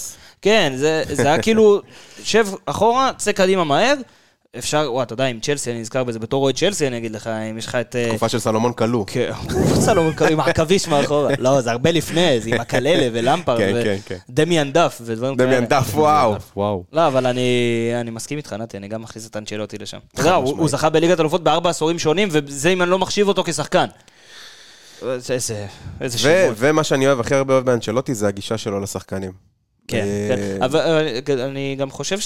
Speaker 2: כן, זה, זה היה כאילו, שב אחורה, צא קדימה מהר. אפשר, וואי, אתה יודע, עם צ'לסי, אני נזכר בזה בתור אוהד צ'לסי, אני אגיד לך, אם יש לך את... אה,
Speaker 4: תקופה של סלומון כלוא.
Speaker 2: כן, הוא סלומון עם העכביש מאחורה. לא, זה הרבה לפני, זה עם הקללה ולמפרד.
Speaker 4: כן,
Speaker 2: ו-
Speaker 4: כן, כן.
Speaker 2: דף ודברים כאלה.
Speaker 4: דמיאן דף, וואו.
Speaker 1: וואו.
Speaker 2: לא, אבל אני, אני מסכים איתך, נתי, אני גם מכניס את אנצ'לוטי לשם. אתה יודע, הוא, זכה בליגת אלופות בארבע עשורים שונים, וזה אם אני לא מחשיב אותו כשחקן. איזה, שמות.
Speaker 4: ומה שאני אוהב הכי הרבה אוהב באנצ'לוטי זה הגישה שלו לשחקנים.
Speaker 2: כן,
Speaker 4: אה,
Speaker 2: כן. אבל אבל אני גם חושב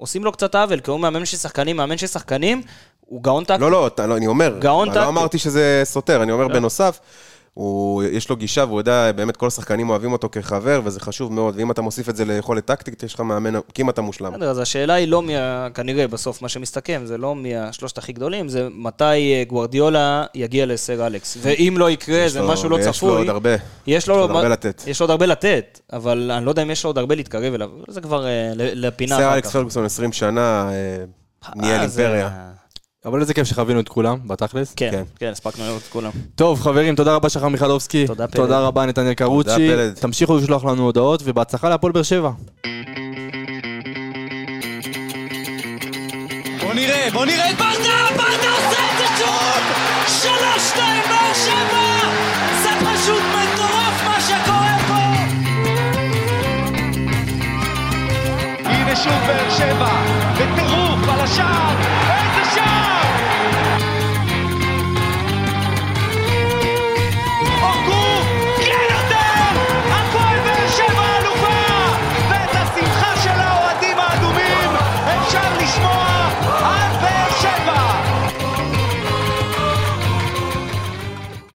Speaker 2: שעושים לו קצת עוול, כי הוא מאמן של שחקנים, מאמן של שחקנים, הוא גאון טקטי.
Speaker 4: לא, לא, לא, אני אומר,
Speaker 2: גאון
Speaker 4: אני
Speaker 2: טקטי.
Speaker 4: לא אמרתי שזה סותר, אני אומר
Speaker 2: לא.
Speaker 4: בנוסף, הוא, יש לו גישה והוא יודע, באמת כל השחקנים אוהבים אותו כחבר, וזה חשוב מאוד, ואם אתה מוסיף את זה ליכולת טקטית, יש לך מאמן כמעט המושלם.
Speaker 2: בסדר, אז השאלה היא לא מי, כנראה בסוף מה שמסתכם, זה לא מי השלושת הכי גדולים, זה מתי אה, גוורדיולה יגיע לסר אלכס. ואם לא יקרה,
Speaker 4: יש
Speaker 2: זה
Speaker 4: לו-
Speaker 2: משהו לא
Speaker 4: ויש לו
Speaker 2: צפוי.
Speaker 4: עוד הרבה.
Speaker 2: יש לו
Speaker 4: יש לו עוד הרבה לתת.
Speaker 2: יש לו עוד הרבה לתת, אבל אני לא יודע אם יש לו עוד הרבה להתקרב אליו. זה כבר אה, לפינה
Speaker 4: סר אלכס
Speaker 2: כך.
Speaker 4: פרגוסון 20 שנה, אה, ניהל אימפריה.
Speaker 1: אבל איזה כיף שחווינו את כולם, בתכלס.
Speaker 2: כן,
Speaker 4: כן.
Speaker 2: כן, הספקנו לראות את כולם.
Speaker 1: טוב, חברים, תודה רבה שחר מיכלובסקי.
Speaker 2: תודה, פלד.
Speaker 1: תודה רבה, נתנאל קרוצ'י.
Speaker 4: פלד.
Speaker 1: תמשיכו לשלוח לנו הודעות, ובהצלחה להפועל באר שבע.
Speaker 3: בוא נראה, בוא נראה את ברדה! ברדה עושה את זה שוב! שלוש, שתיים, באר שבע! זה פשוט מטורף מה שקורה פה! הנה שוב באר שבע, בטירוף על השער!